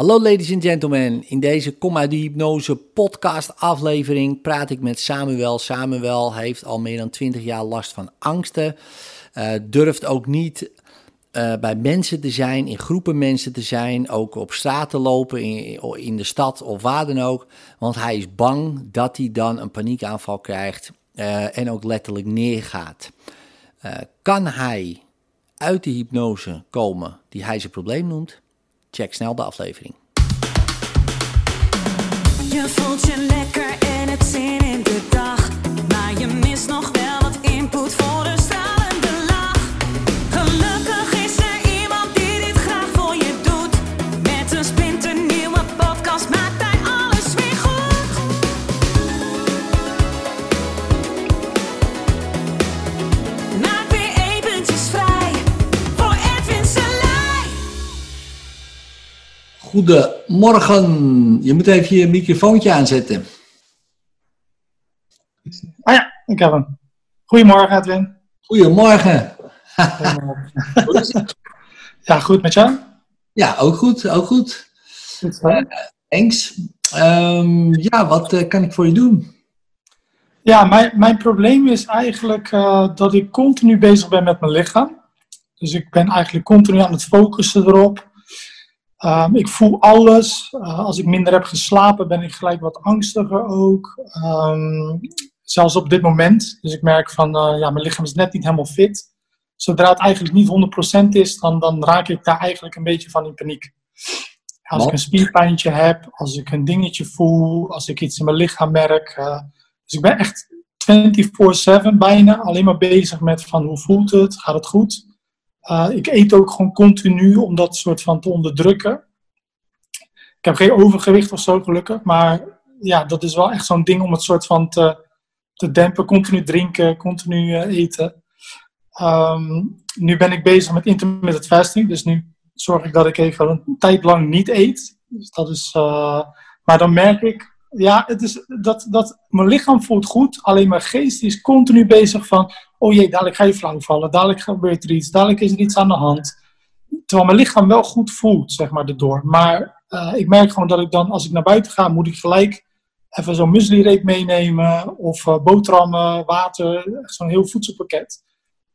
Hallo ladies and gentlemen, in deze Kom uit de Hypnose podcast aflevering praat ik met Samuel. Samuel heeft al meer dan 20 jaar last van angsten, uh, durft ook niet uh, bij mensen te zijn, in groepen mensen te zijn, ook op straat te lopen, in, in de stad of waar dan ook. Want hij is bang dat hij dan een paniekaanval krijgt uh, en ook letterlijk neergaat. kan hij uit de hypnose komen die hij zijn probleem noemt? Check snel de aflevering. Je lekker Goedemorgen. Je moet even je microfoontje aanzetten. Ah ja, ik heb hem. Goedemorgen, Edwin. Goedemorgen. ja, goed met jou? Ja, ook goed, ook goed. Uh, thanks. Um, ja, wat uh, kan ik voor je doen? Ja, mijn, mijn probleem is eigenlijk uh, dat ik continu bezig ben met mijn lichaam. Dus ik ben eigenlijk continu aan het focussen erop. Um, ik voel alles. Uh, als ik minder heb geslapen, ben ik gelijk wat angstiger ook. Um, zelfs op dit moment. Dus ik merk van, uh, ja, mijn lichaam is net niet helemaal fit. Zodra het eigenlijk niet 100% is, dan, dan raak ik daar eigenlijk een beetje van in paniek. Als ik een spierpijntje heb, als ik een dingetje voel, als ik iets in mijn lichaam merk. Uh, dus ik ben echt 24-7 bijna alleen maar bezig met van hoe voelt het, gaat het goed. Uh, ik eet ook gewoon continu om dat soort van te onderdrukken. Ik heb geen overgewicht of zo gelukkig, maar ja, dat is wel echt zo'n ding om het soort van te, te dempen. Continu drinken, continu uh, eten. Um, nu ben ik bezig met intermittent fasting, dus nu zorg ik dat ik even een tijd lang niet eet. Dus dat is, uh, maar dan merk ik, ja, het is dat, dat mijn lichaam voelt goed, alleen mijn geest is continu bezig van, oh jee, dadelijk ga je flauw vallen, dadelijk gebeurt er iets, dadelijk is er iets aan de hand. Terwijl mijn lichaam wel goed voelt, zeg maar, erdoor. Maar uh, ik merk gewoon dat ik dan, als ik naar buiten ga, moet ik gelijk even zo'n muesli-reep meenemen, of uh, boterhammen, water, zo'n heel voedselpakket.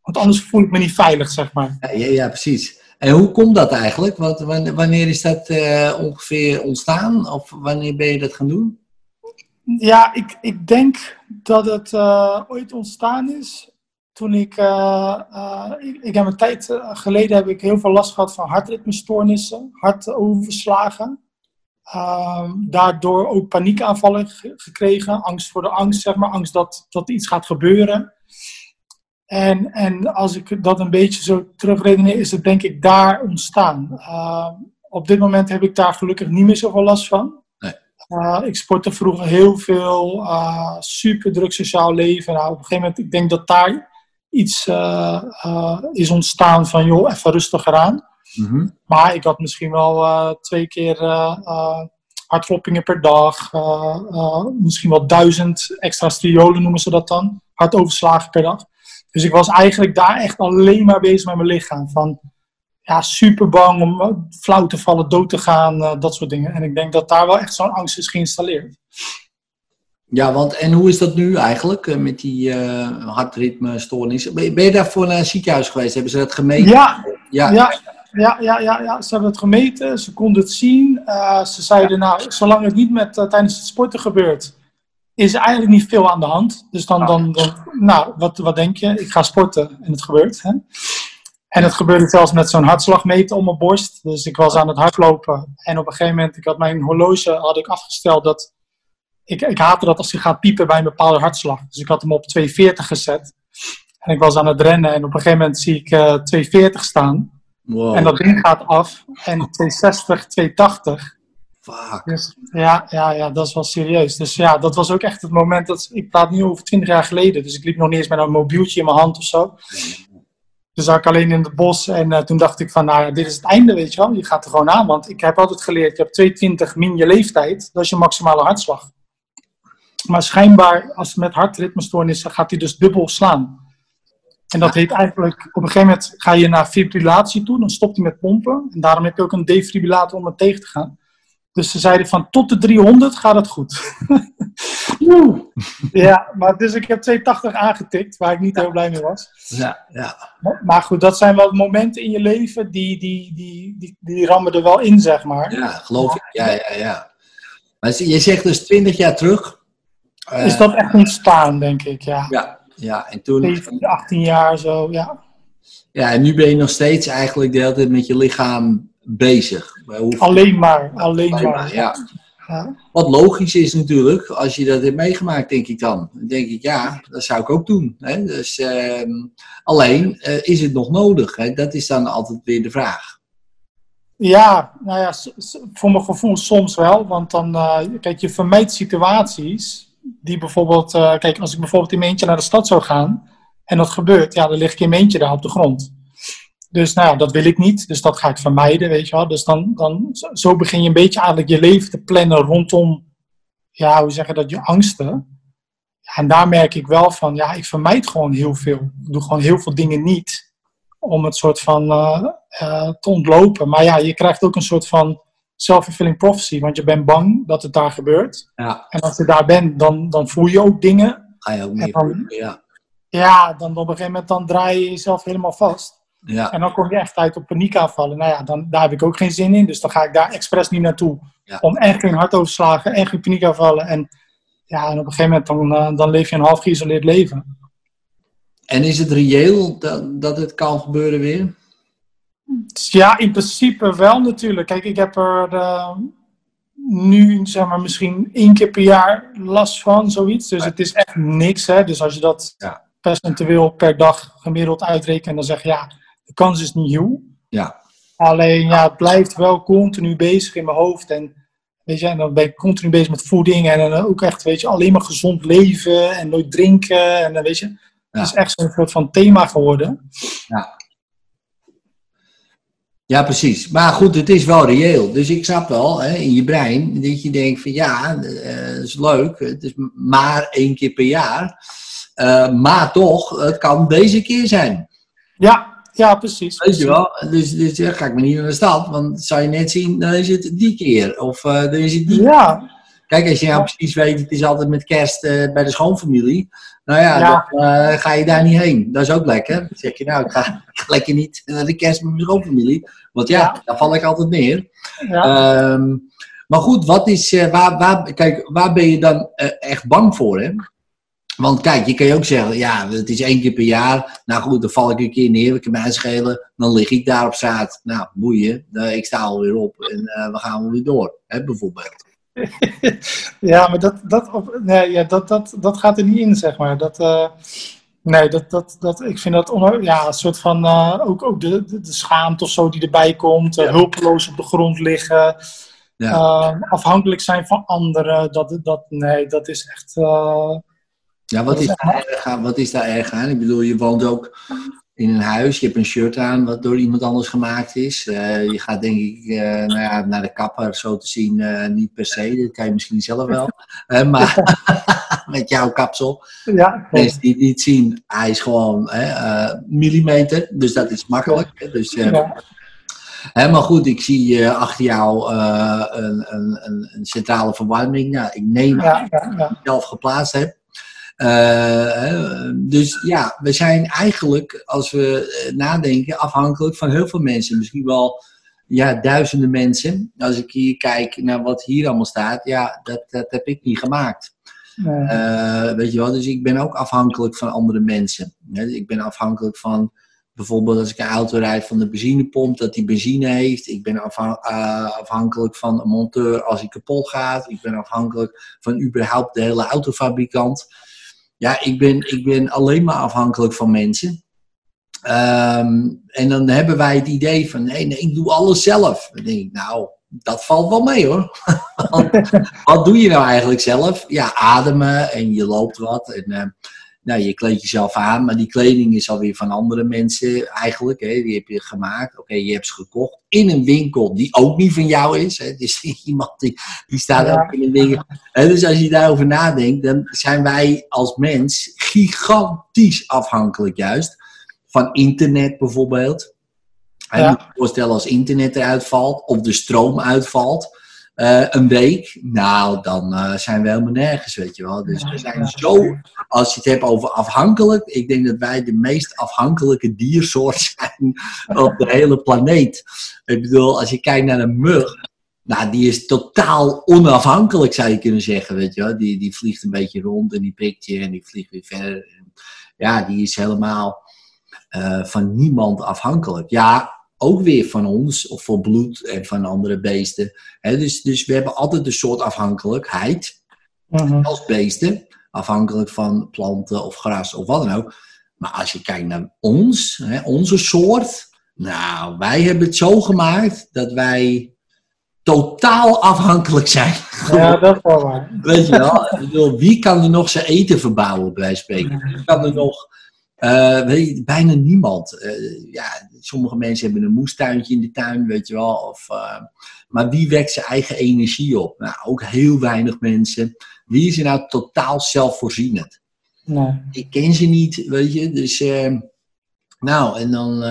Want anders voel ik me niet veilig, zeg maar. Ja, ja, precies. En hoe komt dat eigenlijk? Wat, wanneer is dat uh, ongeveer ontstaan? Of wanneer ben je dat gaan doen? Ja, ik, ik denk dat het uh, ooit ontstaan is toen ik, uh, uh, ik, heb een tijd geleden heb ik heel veel last gehad van hartritmestoornissen, hartoverslagen. daardoor ook paniekaanvallen gekregen, angst voor de angst, zeg maar, angst dat, dat iets gaat gebeuren. En, en als ik dat een beetje zo terugredeneer, is het denk ik daar ontstaan. op dit moment heb ik daar gelukkig niet meer zoveel last van. Uh, ik sportte vroeger heel veel, uh, super druk sociaal leven. Nou, op een gegeven moment, ik denk dat daar iets uh, is ontstaan van, joh, even rustiger aan. Mm -hmm. Maar ik had misschien wel twee keer hartkloppingen per dag, misschien wel duizend extra striolen noemen ze dat dan, hartoverslagen per dag. Dus ik was eigenlijk daar echt alleen maar bezig met mijn lichaam. Van, ja, super bang om flauw te vallen, dood te gaan, uh, dat soort dingen. En ik denk dat daar wel echt zo'n angst is geïnstalleerd. Ja, want en hoe is dat nu eigenlijk uh, met die uh, hartritmestoornis? Ben, ben je daarvoor naar het ziekenhuis geweest? Hebben ze dat gemeten? Ja, ja. ja. Ja, ja, ja, ja, ze hebben het gemeten, ze konden het zien. ze zeiden, nou, zolang het niet met, tijdens het sporten gebeurt, is er eigenlijk niet veel aan de hand. Dus dan, dan, dan nou, wat, wat denk je? Ik ga sporten en het gebeurt. Hè? En het gebeurde zelfs met zo'n hartslagmeter om mijn borst. Dus ik was aan het hardlopen. En op een gegeven moment, ik had mijn horloge had ik afgesteld dat... Ik, ik haatte dat als hij gaat piepen bij een bepaalde hartslag. Dus ik had hem op 240 gezet. En ik was aan het rennen en op een gegeven moment zie ik uh, 240 staan. Wow. En dat ding gaat af. En 260, 280. Fuck. Dus, ja, ja, ja, dat is wel serieus. Dus ja, dat was ook echt het moment dat... Ik praat nu over 20 jaar geleden. Dus ik liep nog niet eens met een mobieltje in mijn hand of zo. Dus zag ik alleen in het bos en uh, toen dacht ik van, nou ja, dit is het einde, weet je wel. Je gaat er gewoon aan, want ik heb altijd geleerd, je hebt 220 min je leeftijd, dat is je maximale hartslag. Maar schijnbaar, als met hartritmestoornissen, gaat hij dus dubbel slaan. En dat heet eigenlijk, op een gegeven moment ga je naar fibrillatie toe, dan stopt hij met pompen. En daarom heb je ook een defibrillator om het tegen te gaan. Dus ze zeiden van tot de 300 gaat het goed. ja, maar dus ik heb 280 aangetikt, waar ik niet heel blij mee was. Ja, ja. Maar goed, dat zijn wel momenten in je leven die, die, die, die, die rammen er wel in, zeg maar. Ja, geloof ik. Ja, ja, ja. Maar je zegt dus 20 jaar terug. Is dat echt ontstaan, denk ik, ja. Ja, ja. En toen... 17, 18 jaar zo, ja. Ja, en nu ben je nog steeds eigenlijk de hele tijd met je lichaam bezig. Alleen maar, alleen, maar. Ja. ja. Wat logisch is natuurlijk, als je dat hebt meegemaakt, denk ik dan. Dan denk ik, ja, dat zou ik ook doen. Hè? Dus, uh, alleen, uh, is het nog nodig? Hè? Dat is dan altijd weer de vraag. Ja, nou ja, voor mijn gevoel soms wel. Want dan, uh, kijk, je vermijdt situaties die bijvoorbeeld, kijk, als ik bijvoorbeeld in mijn eentje naar de stad zou gaan en dat gebeurt, ja, dan lig ik in mijn eentje daar op de grond. Dus nou ja, dat wil ik niet. Dus dat ga ik vermijden, weet je wel. Dus dan, dan zo begin je een beetje eigenlijk je leven te plannen rondom, ja, hoe zeggen dat, je angsten. en daar merk ik wel van, ja, ik vermijd gewoon heel veel. Ik doe gewoon heel veel dingen niet om het soort van uh, uh, te ontlopen. Maar ja, je krijgt ook een soort van self-fulfilling prophecy, want je bent bang dat het daar gebeurt. Ja. En als je daar bent, dan, dan voel je ook dingen. Ga je ook meer ja. Ja, dan op een gegeven moment dan draai je jezelf helemaal vast. Ja. En dan kom je echt uit op paniekaanvallen. Nou ja, dan, daar heb ik ook geen zin in. Dus dan ga ik daar expres niet naartoe. Ja. Om echt geen hartoverslagen en geen paniekaanvallen. En, ja, en op een gegeven moment dan, uh, dan leef je een half geïsoleerd leven. En is het reëel dat, dat het kan gebeuren weer? Ja, in principe wel natuurlijk. Kijk, ik heb er uh, nu zeg maar misschien één keer per jaar last van, zoiets. Dus het is echt niks. Hè? Dus als je dat ja. percentueel per dag gemiddeld uitrekent, dan zeg je ja, de kans is niet heel. Ja. Alleen ja, het blijft wel continu bezig in mijn hoofd. En, weet je, en dan ben ik continu bezig met voeding. En dan ook echt, weet je, alleen maar gezond leven en nooit drinken. En dan weet je, Ja. het is echt zo'n soort van thema geworden. Ja. Ja, precies. Maar goed, het is wel reëel. Dus ik snap wel hè, in je brein dat je denkt van ja, uh, is leuk. Het is maar één keer per jaar. Uh, maar toch, het kan deze keer zijn. Ja, ja precies. Weet je wel? Dus, dus ja, ga ik maar niet naar de stad. Want zou je net zien, dan is het die keer. Of uh, dan is het die Ja, Kijk, als je nou precies weet, het is altijd met kerst uh, bij de schoonfamilie. Nou ja, Ja. dan uh, ga je daar niet heen. Dat is ook lekker. Dan zeg je, nou, ik ga, ik ga lekker niet naar de kerst met mijn schoonfamilie. Want ja, Ja. daar val ik altijd neer. ja. Ehm, maar goed, wat is, waar, waar, kijk, waar ben je dan echt bang voor? Hè? Want kijk, je kan je ook zeggen, ja, het is één keer per jaar. Nou goed, dan val ik een keer neer, ik kan mij schelen. Dan lig ik daar op zaad. Nou, boeien, uh, ik sta alweer op en uh, we gaan weer door, hè, bijvoorbeeld. ja, maar dat, dat, op, nee, ja, dat, dat, dat gaat er niet in, zeg maar. Dat, uh, nee, dat, dat, dat, ik vind dat on, ja, een soort van, uh, ook, ook de, de, de schaamte of zo die erbij komt. Ja. hulpeloos op de grond liggen. Ja. afhankelijk zijn van anderen. Dat, dat, nee, dat is echt... Ja, wat is, daar erg aan? wat is daar erg aan? Ik bedoel, je woont ook in een huis, je hebt een shirt aan wat door iemand anders gemaakt is. Uh, je gaat denk ik uh, nou ja, naar de kapper, zo te zien, uh, niet per se. Dat kan je misschien zelf wel. maar met jouw kapsel. Ja, Mensen die het niet zien, hij is gewoon millimeter, dus dat is makkelijk. Dus, ja. Hè, maar goed, ik zie achter jou een, een, een, centrale verwarming. Nou, ik neem ja, dat je zelf geplaatst hebt. Uh, dus ja, we zijn eigenlijk, als we nadenken, afhankelijk van heel veel mensen. Misschien wel ja, duizenden mensen. Als ik hier kijk naar wat hier allemaal staat, ja, dat, dat heb ik niet gemaakt. Nee. Uh, weet je wel, dus ik ben ook afhankelijk van andere mensen. Ik ben afhankelijk van bijvoorbeeld als ik een auto rijd van de benzinepomp, dat die benzine heeft. Ik ben afhan uh, afhankelijk van een monteur als hij kapot gaat. Ik ben afhankelijk van überhaupt de hele autofabrikant. Ja, ik ben, ik ben alleen maar afhankelijk van mensen. Um, en dan hebben wij het idee van, nee, nee, ik doe alles zelf. Dan denk ik, nou, dat valt wel mee hoor. wat doe je nou eigenlijk zelf? Ja, ademen en je loopt wat. En uh, nou, je kleedt jezelf aan, maar die kleding is alweer van andere mensen eigenlijk. Hè, die heb je gemaakt. Oké, okay, je hebt ze gekocht in een winkel die ook niet van jou is. Hè. Dus iemand die, die staat ja. ook in een winkel. Hè, dus als je daarover nadenkt, dan zijn wij als mens gigantisch afhankelijk juist van internet bijvoorbeeld. Ja. Moet je voorstellen als internet eruit valt of de stroom uitvalt. Eh, een week, nou, dan uh, zijn we helemaal nergens, weet je wel. Dus we zijn zo, als je het hebt over afhankelijk, ik denk dat wij de meest afhankelijke diersoort zijn op de hele planeet. Ik bedoel, als je kijkt naar een mug, nou, die is totaal onafhankelijk, zou je kunnen zeggen, weet je wel. Die, die vliegt een beetje rond en die prikt je en die vliegt weer verder. Ja, die is helemaal uh, van niemand afhankelijk. Ja, ook weer van ons, of van bloed en van andere beesten. dus, dus we hebben altijd een soort afhankelijkheid mhm. als beesten, afhankelijk van planten of gras of wat dan ook. Maar als je kijkt naar ons, onze soort, nou, wij hebben het zo gemaakt dat wij totaal afhankelijk zijn. Ja, dat is wel waar. Weet je wel? wie kan er nog zijn eten verbouwen, bij spreken? Wie kan er nog uh, weet je, bijna niemand. Uh, ja, sommige mensen hebben een moestuintje in de tuin, weet je wel. Of, uh, maar wie wekt zijn eigen energie op? Nou, ook heel weinig mensen. Wie is er nou totaal zelfvoorzienend? Nee. Ik ken ze niet, weet je. Dus, nou, en dan...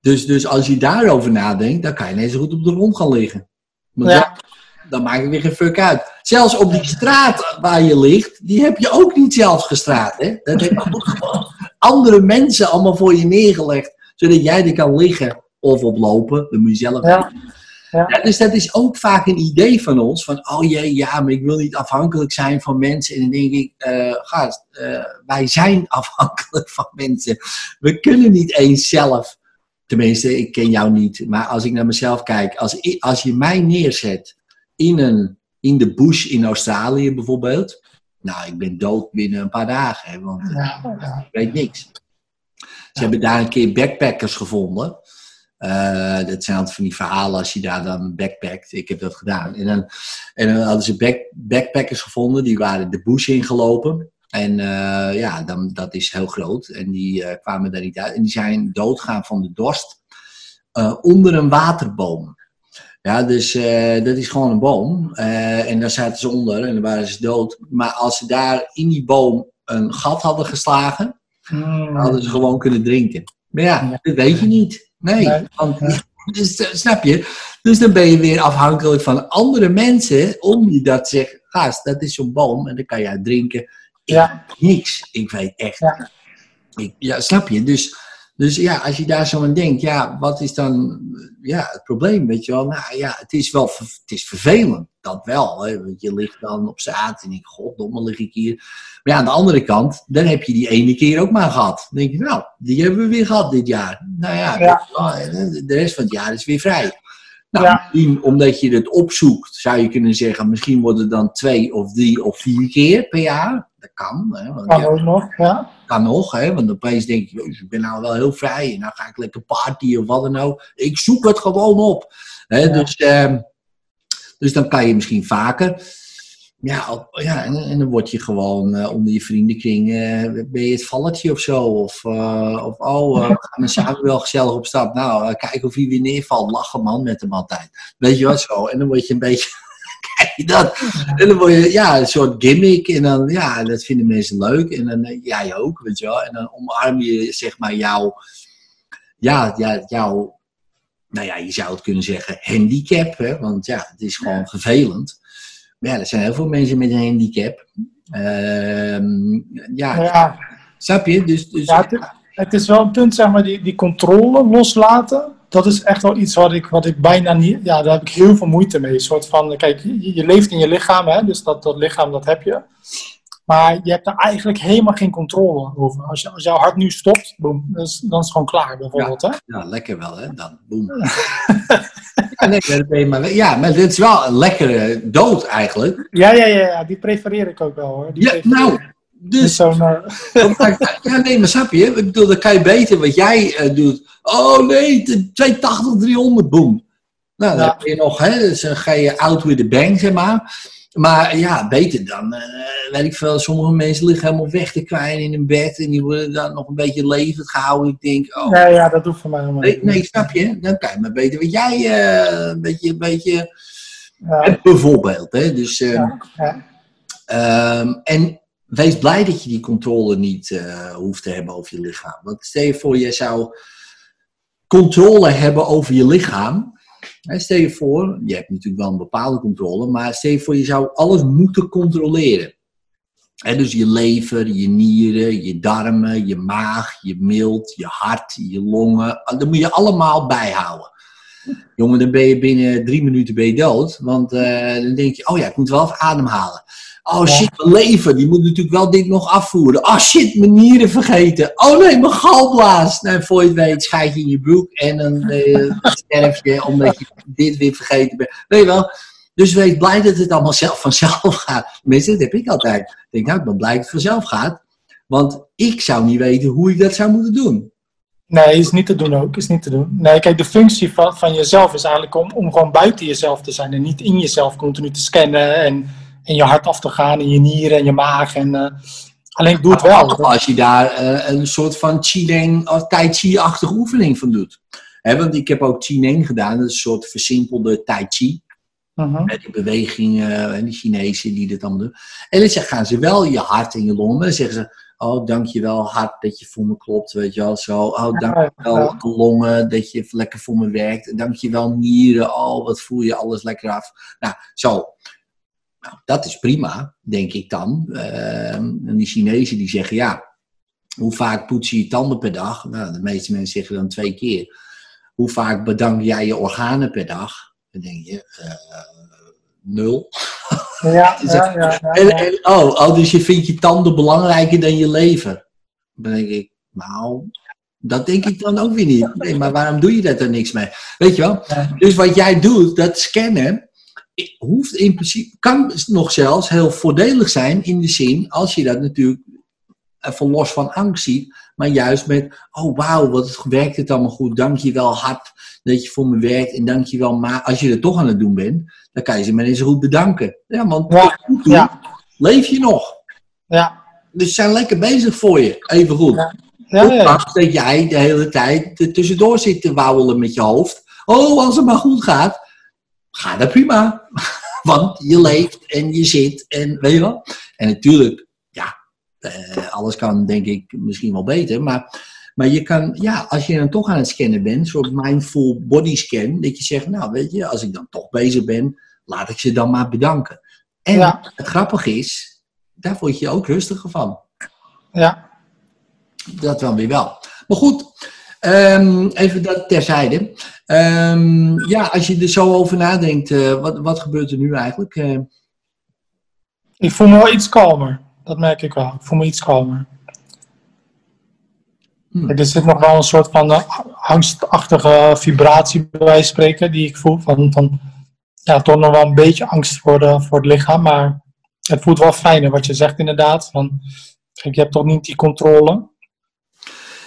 dus, dus als je daarover nadenkt, dan kan je net zo goed op de grond gaan liggen. Want ja. dan, maakt het weer geen fuck uit. Zelfs op die straat waar je ligt, die heb je ook niet zelf gestraat. Hè? Dat heb je ook gewoon andere mensen allemaal voor je neergelegd. Zodat jij er kan liggen of oplopen. Dan moet je zelf ja. Ja. ja. dus dat is ook vaak een idee van ons. Van, oh jee, ja, maar ik wil niet afhankelijk zijn van mensen. En dan denk ik, uh, gast, uh, wij zijn afhankelijk van mensen. We kunnen niet eens zelf, tenminste, ik ken jou niet. Maar als ik naar mezelf kijk, als, als je mij neerzet in, een, in de bush in Australië bijvoorbeeld. Nou, ik ben dood binnen een paar dagen, hè, want ja, ik weet niks. Ze hebben daar een keer backpackers gevonden. Uh, dat zijn altijd van die verhalen als je daar dan backpackt. Ik heb dat gedaan. En dan, en dan hadden ze back, backpackers gevonden, die waren de bush ingelopen. En uh, ja, dan, dat is heel groot. En die uh, kwamen daar niet uit. En die zijn doodgaan van de dorst onder een waterboom. Ja, dus uh, dat is gewoon een boom. Uh, en daar zaten ze onder en dan waren ze dood. Maar als ze daar in die boom een gat hadden geslagen, hmm. hadden ze gewoon kunnen drinken. Maar ja, dat weet je niet. Nee, Want, dus, uh, snap je? Dus dan ben je weer afhankelijk van andere mensen om je dat te zeggen. Gast, dat is zo'n boom en dan kan je uit drinken. Ik, ja. Niks. Ik weet echt. Ja. Ik, ja, snap je? Dus dus ja, als je daar zo aan denkt, ja, wat is dan ja, het probleem? Weet je wel, nou ja, het is wel het is vervelend, dat wel. Hè? Want je ligt dan op straat en ik, goddomme, lig ik hier. Maar ja, aan de andere kant, dan heb je die ene keer ook maar gehad. Dan denk je, nou, die hebben we weer gehad dit jaar. Nou ja, de rest van het jaar is weer vrij. Nou, misschien omdat je het opzoekt, zou je kunnen zeggen, misschien worden het dan twee of drie of vier keer per jaar. Dat kan. Hè, want, kan ook nog, ja. Kan nog, hè, want opeens denk je, ik ben nou wel heel vrij en nou ga ik lekker party of wat dan ook. Ik zoek het gewoon op. Hè, dus, eh, dus dan kan je misschien vaker. Ja, ja en, en, dan word je gewoon uh, onder je vriendenkring, uh, ben je het valletje of zo? Of, uh, of oh, we gaan samen wel gezellig op stap. Nou, kijk of hij weer neervalt. Lachen man met hem altijd. Weet je wat zo? En dan word je een beetje, kijk je dat? En dan word je, ja, een soort gimmick. En dan, ja, dat vinden mensen leuk. En dan, jij ook, weet je wel. En dan omarm je, zeg maar, jouw, ja, ja, jouw, nou ja, je zou het kunnen zeggen handicap. Hè? Want ja, het is gewoon vervelend ja, er zijn heel veel mensen met een handicap. Uh, ja, ja, snap je? Dus, dus, ja, het, is wel een punt, zeg maar, die, die controle loslaten. Dat is echt wel iets wat ik, wat ik bijna niet... Ja, daar heb ik heel veel moeite mee. Een soort van, kijk, je, je leeft in je lichaam, hè, dus dat, dat lichaam, dat heb je. Maar je hebt er eigenlijk helemaal geen controle over. Als, je, als jouw hart nu stopt, boom, dan, is, dan is het gewoon klaar bijvoorbeeld. Ja, hè? ja lekker wel hè, dan. Boom. ja, nee, maar, ja, maar dit is wel een lekkere dood eigenlijk. Ja, ja, ja, ja die prefereer ik ook wel hoor. Die ja, nou, dus... Ja, nee, maar snap je? Ik bedoel, dan kan je beter wat jij uh, doet. Oh nee, 280, 300, boom. Nou, dan heb je nog, hè, dus dan ga je out with the bang, zeg maar. Maar ja, beter dan, uh, weet ik veel, sommige mensen liggen helemaal weg te kwijnen in een bed en die worden dan nog een beetje levend gehouden. Ik denk, oh. Nee, ja, dat hoeft voor mij helemaal niet. Nee, snap je? Dan kan je maar beter wat jij uh, een beetje, een beetje ja. bijvoorbeeld. Hè? Dus, ja. Um, en wees blij dat je die controle niet uh, hoeft te hebben over je lichaam. Want stel je voor, je zou controle hebben over je lichaam stel je voor, je hebt natuurlijk wel een bepaalde controle, maar stel je voor, je zou alles moeten controleren. dus je lever, je nieren, je darmen, je maag, je mild, je hart, je longen. Dat moet je allemaal bijhouden. Jongen, dan ben je binnen drie minuten ben je dood. Want uh, dan denk je, oh ja, ik moet wel even ademhalen. Oh shit, mijn lever, die moet natuurlijk wel dit nog afvoeren. Oh shit, mijn nieren vergeten. Oh nee, mijn galblaas. Nou, voor je het weet, schijt je in je broek en dan sterf je omdat je dit weer vergeten bent. Weet je wel? Dus wees blij dat het allemaal zelf vanzelf gaat. Tenminste, dat heb ik altijd. Ik denk, nou, ik ben blij dat het vanzelf gaat. Want ik zou niet weten hoe ik dat zou moeten doen. Nee, is niet te doen ook. Is niet te doen. Nee, kijk, de functie van, van jezelf is eigenlijk om, om gewoon buiten jezelf te zijn. En niet in jezelf continu te scannen en in je hart af te gaan, in je nieren en je maag. En, uh, alleen doe het wel. Als je daar uh, een soort van Qileng of Tai Chi-achtige oefening van doet. He, want ik heb ook Qileng gedaan, dat is een soort versimpelde Tai Chi. Uh -huh. Die bewegingen en die Chinezen die dit allemaal doen. En dan gaan ze wel je hart en je longen. Dan zeggen ze, Oh, dankjewel hart dat je voor me klopt, weet je wel. Zo, oh, dankjewel ja. longen dat je lekker voor me werkt. Dankjewel nieren, oh, wat voel je alles lekker af. Nou, zo. Nou, dat is prima, denk ik dan. Uh, en die Chinezen die zeggen, ja, hoe vaak poets je je tanden per dag? Nou, de meeste mensen zeggen dan twee keer. Hoe vaak bedank jij je organen per dag? Dan denk je, uh, nul. Ja, ja, ja, en, en, oh, oh, dus je vindt je tanden belangrijker dan je lever. Dan denk ik, nou, dat denk ik dan ook weer niet. Nee, maar waarom doe je dat er niks mee? Weet je wel? Dus wat jij doet, dat scannen, hoeft in principe, kan nog zelfs heel voordelig zijn in de zin, als je dat natuurlijk even los van angst ziet, maar juist met, oh wauw, wat werkt het allemaal goed, dank je wel hard dat je voor me werkt en dank je wel, maar als je er toch aan het doen bent, dan kan je ze maar eens goed bedanken. Ja, want ja, ja. leef je nog. Ja. Dus ze zijn lekker bezig voor je, even goed. Ja. Ja, ja. dat jij de hele tijd er tussendoor zit te wauwelen met je hoofd. Oh, als het maar goed gaat, gaat dat prima. Want je leeft en je zit en weet je wel. En natuurlijk, ja, eh, alles kan denk ik misschien wel beter. Maar, maar je kan, ja, als je dan toch aan het scannen bent, een soort mindful body scan, dat je zegt, nou weet je, als ik dan toch bezig ben, laat ik ze dan maar bedanken. En Ja. het grappige is, daar word je ook rustiger van. Ja. Dat dan weer wel. Maar goed, ehm, even dat terzijde. Ehm, ja, als je er zo over nadenkt, eh, wat, wat gebeurt er nu eigenlijk? Eh, Ik voel me wel iets kalmer. Dat merk ik wel. Ik voel me iets kalmer. Hmm. Er zit nog wel een soort van eh, angstachtige vibratie bij wijze van spreken die ik voel. Van, van ja, toch nog wel een beetje angst voor, de, voor het lichaam. Maar het voelt wel fijner wat je zegt inderdaad. Van, je hebt toch niet die controle.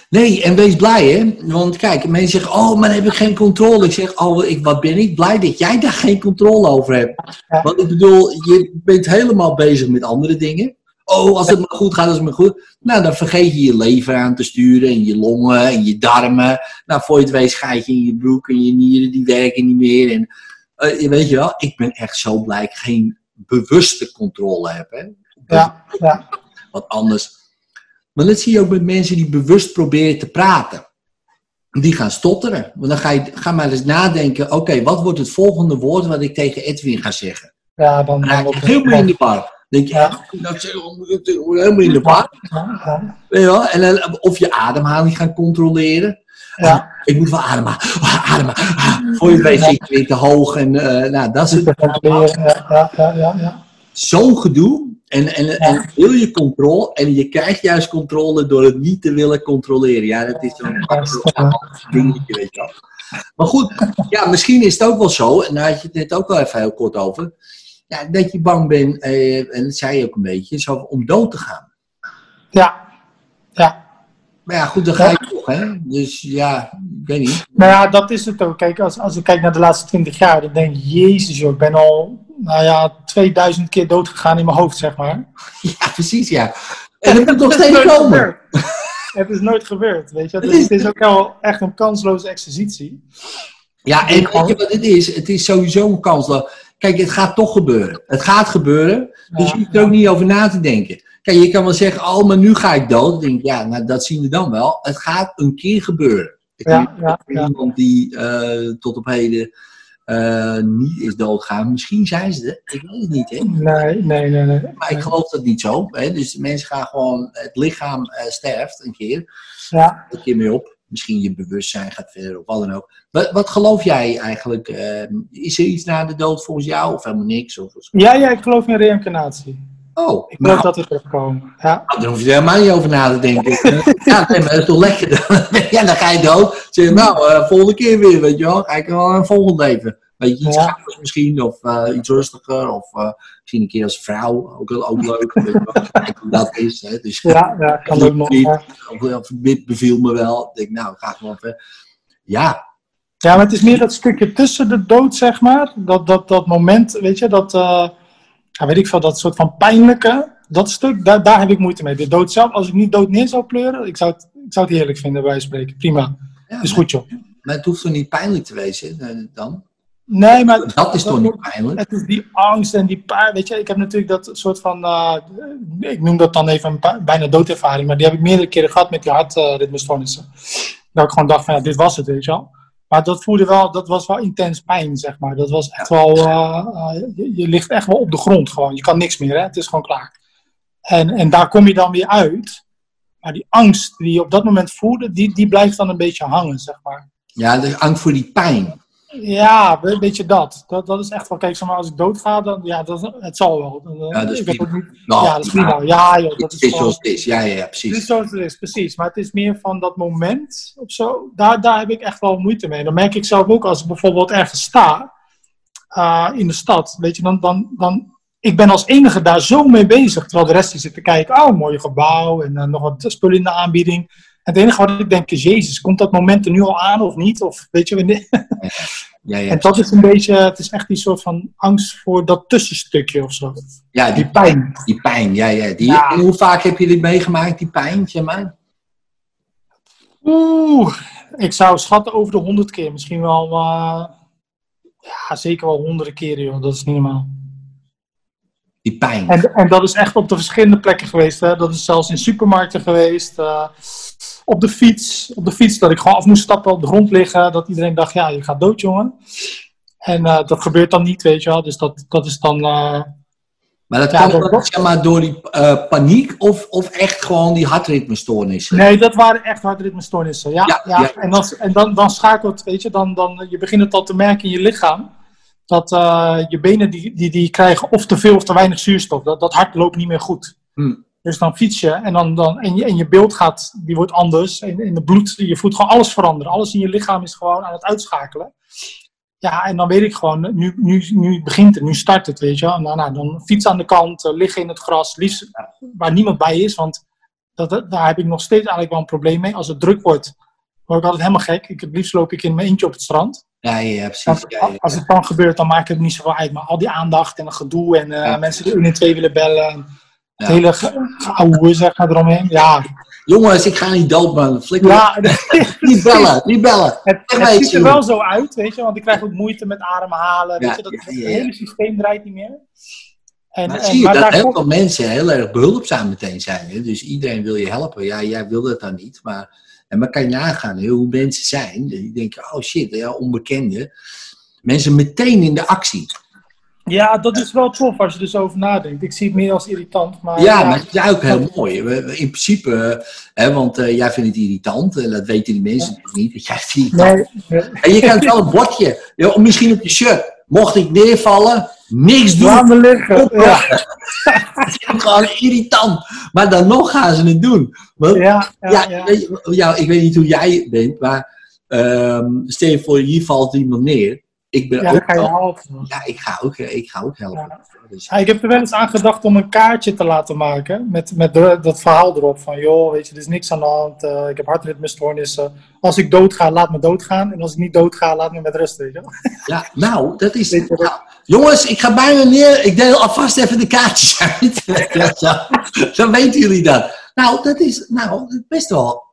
Nee, en wees blij hè. Want kijk, mensen zeggen, oh, maar dan heb ik geen controle. Ik zeg, oh, ik, wat ben ik blij dat jij daar geen controle over hebt. Ja. Want ik bedoel, je bent helemaal bezig met andere dingen. Oh, als het maar goed gaat, als het maar goed. Nou, dan vergeet je je lever aan te sturen en je longen en je darmen. Nou, voor je het weet schijt je in je broek en je nieren, die werken niet meer. En je weet je wel, ik ben echt zo blij dat ik geen bewuste controle heb. Hè? Ja, ja. wat anders. Maar dat zie je ook met mensen die bewust proberen te praten. Die gaan stotteren. Want dan ga je ga maar eens nadenken: oké, wat wordt het volgende woord wat ik tegen Edwin ga zeggen? ja dan, Dan raak je helemaal in de war. Denk je, Ja. dat helemaal in de war. Ja? En dan, of je ademhaling gaan controleren. Ja. Ik moet wel ademen. Ademen. Voor je weet zit je weer te hoog. En eh, nou, dat is het. Ja, ja, ja. zo'n gedoe. En, en, en wil je controle en je krijgt juist controle door het niet te willen controleren. Ja, dat is zo'n dingetje, weet je wel. Maar goed, ja, misschien is het ook wel zo, en daar had je het net ook wel even heel kort over, ja, dat je bang bent, eh, en dat zei je ook een beetje, zo, om dood te gaan. Ja, ja. Maar ja, goed, dan ga je toch, hè? Dus ja, ik weet niet. Nou ja, dat is het ook. Kijk, als, als ik kijk naar de laatste 20 jaar, dan denk ik, jezus joh, ik ben al, nou ja, 2000 keer dood gegaan in mijn hoofd, zeg maar. Ja, precies, ja. En het moet nog steeds nooit komen. gebeurd. Het is nooit gebeurd, weet je. Het Dus is- het is ook wel echt een kansloze exercitie. Ja, en weet je wat het is? Het is sowieso een kans dat... Kijk, het gaat toch gebeuren. Het gaat gebeuren, dus Ja, je hoeft er ook niet over na te denken. Kijk, je kan wel zeggen, oh, maar nu ga ik dood. Dan denk ik, ja, nou, dat zien we dan wel. Het gaat een keer gebeuren. Ik Ja, iemand die eh, tot op heden niet is doodgaan. Misschien zijn ze er, ik weet het niet. Hè? Nee, nee, nee. nee. Maar ik geloof dat niet zo. Hè? Dus mensen gaan gewoon, het lichaam eh, sterft een keer. Ja. Een keer mee op. Misschien je bewustzijn gaat verder of wat dan ook. Wat, wat geloof jij eigenlijk? eh, is er iets na de dood volgens jou of helemaal niks? Of, of- Ja, ja, ik geloof in reïncarnatie. Oh, Ik nou, dat we terugkomen. Ja. Nou, daar hoef je er helemaal niet over na te denken. ja, nee, maar dat is toch lekker. ja, dan ga je dood. Zeg je, nou, eh, volgende keer weer, weet je wel. Ga ik wel een volgend leven. Weet je, iets Ja. misschien, of eh, iets rustiger, of eh, misschien een keer als vrouw, ook, ook leuk. weet je wel. Dat is. Hè. Dus, Ja, ja, kan ook nog. of, dit beviel me wel. Ik denk, nou, ga gewoon even. Ja, Ja, maar het is meer dat stukje tussen de dood, zeg maar. Dat, dat, dat moment, weet je, dat, ja, weet ik veel, dat soort van pijnlijke, dat stuk, daar, daar heb ik moeite mee. De dood zelf, als ik niet dood neer zou pleuren, ik zou het, ik zou het heerlijk vinden, bij spreken. Prima, ja is maar, goed joh. maar het hoeft toch niet pijnlijk te wezen eh, dan? Nee, maar Dat is toch niet pijnlijk? het is die angst en die pijn, weet je. Ik heb natuurlijk dat soort van, eh, ik noem dat dan even een bijna doodervaring, maar die heb ik meerdere keren gehad met die hartritmestoornissen. dat ik gewoon dacht van, ja, dit was het, weet je wel. Maar dat voelde wel, dat was wel intens pijn, zeg maar. Dat was echt wel, eh, eh, je, je ligt echt wel op de grond gewoon. Je kan niks meer, hè. Het is gewoon klaar. En, en daar kom je dan weer uit. Maar die angst die je op dat moment voelde, die, die blijft dan een beetje hangen, zeg maar. Ja, de angst voor die pijn. Ja, een beetje dat. dat. Dat is echt wel, kijk, maar, als ik doodga, dan, ja, dat, het zal wel. Ja, dat is prima. niet, Nou, ja, dat is prima. Ja, joh, dat Het is is zoals het is. Ja, ja, ja, Het is precies. zoals het is, precies. Maar het is meer van dat moment of zo. Daar, daar heb ik echt wel moeite mee. Dan merk ik zelf ook als ik bijvoorbeeld ergens sta eh, in de stad. Weet je, dan, dan, dan. Ik ben als enige daar zo mee bezig. Terwijl de rest die zit te kijken. Oh, mooi gebouw. En eh, nog wat spullen in de aanbieding. Het enige wat ik denk is: Jezus, komt dat moment er nu al aan of niet? Of weet je wanneer? Ja, ja. En dat is een beetje. Het is echt die soort van angst voor dat tussenstukje of zo. ja die, Die pijn. die pijn. Ja, ja. Die, Ja. Hoe vaak heb je dit meegemaakt, die pijn, zeg maar? Oeh, ik zou schatten over de honderd keer. Misschien wel, eh, ja, zeker wel honderden keren, joh. Dat is niet normaal. Die pijn. En, en dat is echt op de verschillende plekken geweest. Hè. Dat is zelfs in supermarkten geweest. eh, op de fiets. Op de fiets dat ik gewoon af moest stappen, op de grond liggen. Dat iedereen dacht, ja, je gaat dood, jongen. En eh, dat gebeurt dan niet, weet je wel. Dus dat, dat is dan... eh, Maar dat Ja, kwam dat- dan, zeg maar, door die paniek of, of echt gewoon die hartritmestoornissen? Nee, dat waren echt hartritmestoornissen. Ja, Ja, ja, ja. En, dan, en dan, dan schakelt, weet je, dan, dan, je begint het al te merken in je lichaam. Dat eh, je benen die, die, die krijgen of te veel of te weinig zuurstof. Dat, dat hart loopt niet meer goed. Hm. Dus dan fiets je en, dan, dan, en, je en je beeld gaat, die wordt anders. En, en de bloed, je voelt gewoon alles veranderen. Alles in je lichaam is gewoon aan het uitschakelen. Ja, en dan weet ik gewoon, nu, nu, nu begint het, nu start het, weet je wel. Nou, nou, dan fiets aan de kant, eh, liggen in het gras, liefst waar niemand bij is. Want dat, dat- daar heb ik nog steeds eigenlijk wel een probleem mee. Als het druk wordt, word ik altijd helemaal gek. Ik, het liefst loop ik in mijn eentje op het strand. Ja, ja, precies. Want Ja, ja. als het dan gebeurt, dan maakt het niet zoveel uit. Maar al die aandacht en het gedoe en eh, mensen die 1 en 2 willen bellen. Het hele ge- geouwe, zeg maar, eromheen. Ja, Jongens, ik ga niet dood, man. Flikker ja Niet bellen, niet bellen. het, ziet er wel zo uit, weet je. Want ik krijg ook moeite met ademhalen. Weet je, dat, het hele systeem draait niet meer. En, Maar en- zie je maar dat heel veel mensen heel erg behulpzaam meteen zijn. Hè? Dus iedereen wil je helpen. Ja, jij wil dat dan niet. Maar, en maar kan je nagaan hoe mensen zijn. Die denken, oh shit, ja, onbekende. Mensen meteen in de actie. Ja, dat is wel tof als je er zo over nadenkt. Ik zie het meer als irritant. Maar Ja, maar het is ook heel mooi. In principe, eh, hè, want eh, jij vindt het irritant. En dat weten die mensen niet. Dat jij het irritant Nee. En je kan wel een bordje, misschien op je shirt. Mocht ik neervallen, niks doen. Laat me liggen. Ja, gewoon irritant. Maar dan nog gaan ze het doen. Want, ja, ja, ja, ja. weet je, ja, ik weet niet hoe jij bent, maar ehm, stel je voor, hier valt iemand neer. Ik ben Ja, dan ook ga je helpen. ja, ik ga ook, eh, ik ga ook helpen. Ja. Dus, Ja, ik heb er wel eens aan gedacht om een kaartje te laten maken. Met, met de- dat verhaal erop. Van joh, weet je, er is niks aan de hand. eh, ik heb hartritmestoornissen. Als ik doodga, laat me doodgaan. En als ik niet doodga, laat me met rust. Weet je. ja, nou, dat is. Nou, jongens, ik ga bijna neer. Ik deel alvast even de kaartjes uit. Zo weten jullie dat. Nou, dat is nou, best wel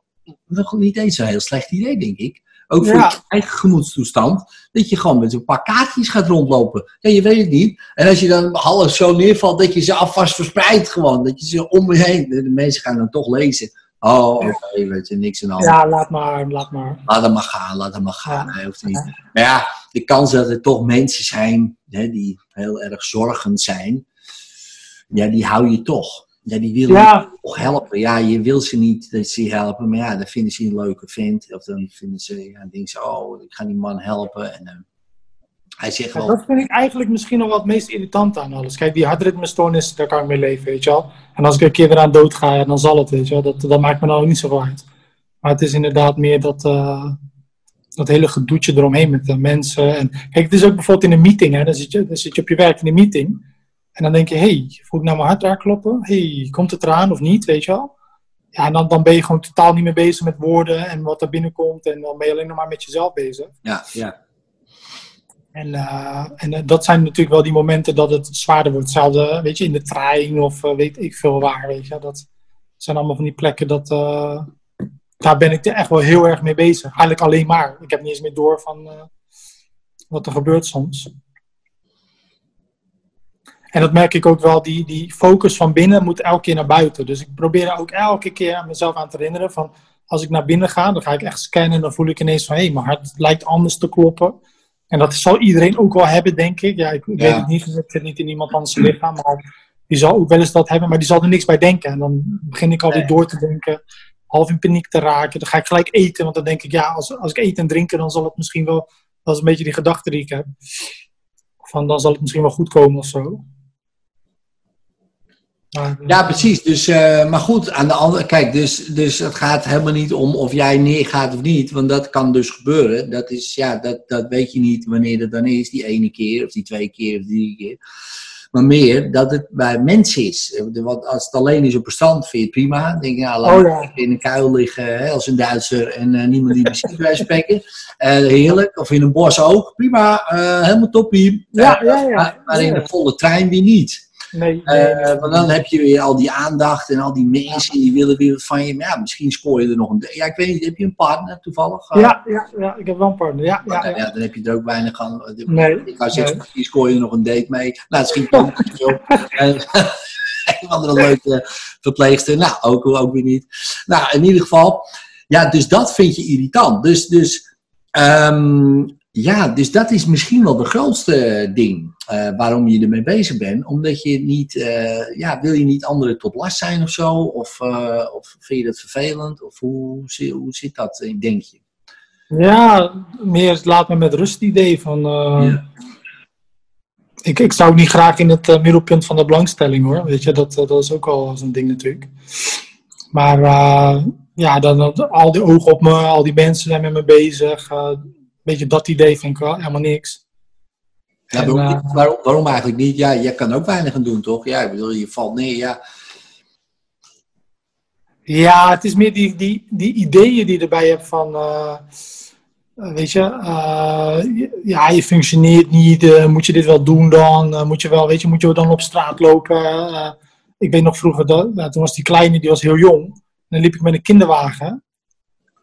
nog niet eens een heel slecht idee, denk ik. Ook voor Ja. je eigen gemoedstoestand. Dat je gewoon met een paar kaartjes gaat rondlopen. Ja, je weet het niet. En als je dan half zo neervalt, dat je ze alvast verspreidt gewoon. Dat je ze om je heen. De mensen gaan dan toch lezen. Oh, oké, weet je, niks de hand. Ja, laat maar, laat maar. Laat hem maar gaan, laat hem maar gaan. Ja. Hij hoeft niet. Maar ja, de kans dat er toch mensen zijn hè, die heel erg zorgend zijn, ja, die hou je toch. Ja, die willen Ja. toch helpen. Ja, je wil ze niet dat ze helpen, maar ja, dan vinden ze een leuke vent. Of dan vinden ze, ja, dan denken ze, oh, ik ga die man helpen. En eh, hij zegt Ja, wel, dat vind ik eigenlijk misschien nog wat het meest irritant aan alles. Kijk, die hartritmestoornis, daar kan ik mee leven, weet je wel. En als ik een keer eraan dood ga, dan zal het, weet je wel. Dat, dat maakt me nou ook niet zo uit. Maar het is inderdaad meer dat, eh, dat hele gedoetje eromheen met de mensen. En, kijk, het is ook bijvoorbeeld in een meeting, hè. Dan zit je, dan zit je op je werk in een meeting. En dan denk je, hé, hey, voel ik nou mijn hart daar kloppen? hey, komt het eraan of niet, weet je wel? Ja, en dan, dan ben je gewoon totaal niet meer bezig met woorden en wat er binnenkomt. En dan ben je alleen nog maar met jezelf bezig. ja, ja, En, eh, en eh, dat zijn natuurlijk wel die momenten dat het zwaarder wordt. Hetzelfde, weet je, in de trein of eh, weet ik veel waar, weet je. Dat zijn allemaal van die plekken dat... eh, daar ben ik er echt wel heel erg mee bezig. Eigenlijk alleen maar. Ik heb niet eens meer door van eh, wat er gebeurt soms. En dat merk ik ook wel, die, die focus van binnen moet elke keer naar buiten. Dus ik probeer er ook elke keer aan mezelf aan te herinneren van... Als ik naar binnen ga, dan ga ik echt scannen en dan voel ik ineens van... Hé, hey, mijn hart lijkt anders te kloppen. En dat zal iedereen ook wel hebben, denk ik. Ja, ik, Ja. weet het niet, ik zit niet in iemand anders lichaam. Maar die zal ook wel eens dat hebben, maar die zal er niks bij denken. En dan begin ik alweer Nee. door te denken, half in paniek te raken. Dan ga ik gelijk eten, want dan denk ik, ja, als, als ik eet en drinken, dan zal het misschien wel... Dat is een beetje die gedachte die ik heb. Van, dan zal het misschien wel goed komen of zo. Maar, Ja, precies. Dus, eh, maar goed, aan de andere kijk, dus, dus het gaat helemaal niet om of jij neergaat of niet, want dat kan dus gebeuren. Dat, is, ja, dat, dat weet je niet wanneer dat dan is, die ene keer of die twee keer of drie keer. Maar meer dat het bij mensen is. Want als het alleen is op een strand, vind je het prima. Dan denk je, nou, laat Oh ja. in een kuil liggen hè, als een Duitser en eh, niemand die me ziet bij spreken. Eh, heerlijk. Of in een bos ook, prima. helemaal toppie. Ja, ja, ja. Maar, maar in een volle trein weer niet. Nee, nee, Eh, nee. want dan heb je weer al die aandacht en al die mensen die willen weer wat van je. Maar ja, misschien scoor je er nog een. Ja, ik weet niet, heb je een partner toevallig? Eh, ja, ja, ja, ik heb wel een partner. Ja, ja, ja. dan heb je er ook weinig aan. Nee, Ik wou zeggen, misschien scoor je er nog een date mee. Nou, dat schiet niet op. Eh, een andere leuke verpleegster. Nou, ook, ook weer niet. Nou, in ieder geval. Ja, dus dat vind je irritant. Dus, dus ehm, ja, dus dat is misschien wel de grootste ding eh, waarom je ermee bezig bent. Omdat je niet, eh, ja, wil je niet anderen tot last zijn of zo? Of, eh, of vind je dat vervelend? Of hoe, hoe zit dat, denk je? Ja, meer laat me met rust idee van... Ja. ik, ik zou niet graag in het middelpunt van de belangstelling hoor. Weet je, dat, dat is ook al zo'n ding natuurlijk. Maar ja, dan, al die ogen op me, al die mensen zijn met me bezig. weet je, dat idee vind ik wel helemaal niks. Ja, En, waarom, eh, waarom, waarom eigenlijk niet? Ja, jij kan ook weinig aan doen, toch? Ja, ik bedoel, je valt neer. Ja, Ja, het is meer die, die, die ideeën die je erbij hebt van, eh, eh, weet je, ja, je functioneert niet, moet je dit wel doen dan? Eh, moet je wel, weet je, moet je dan op straat lopen? Ik weet nog vroeger, dat, nou, toen was die kleine, die was heel jong. En dan liep ik met een kinderwagen.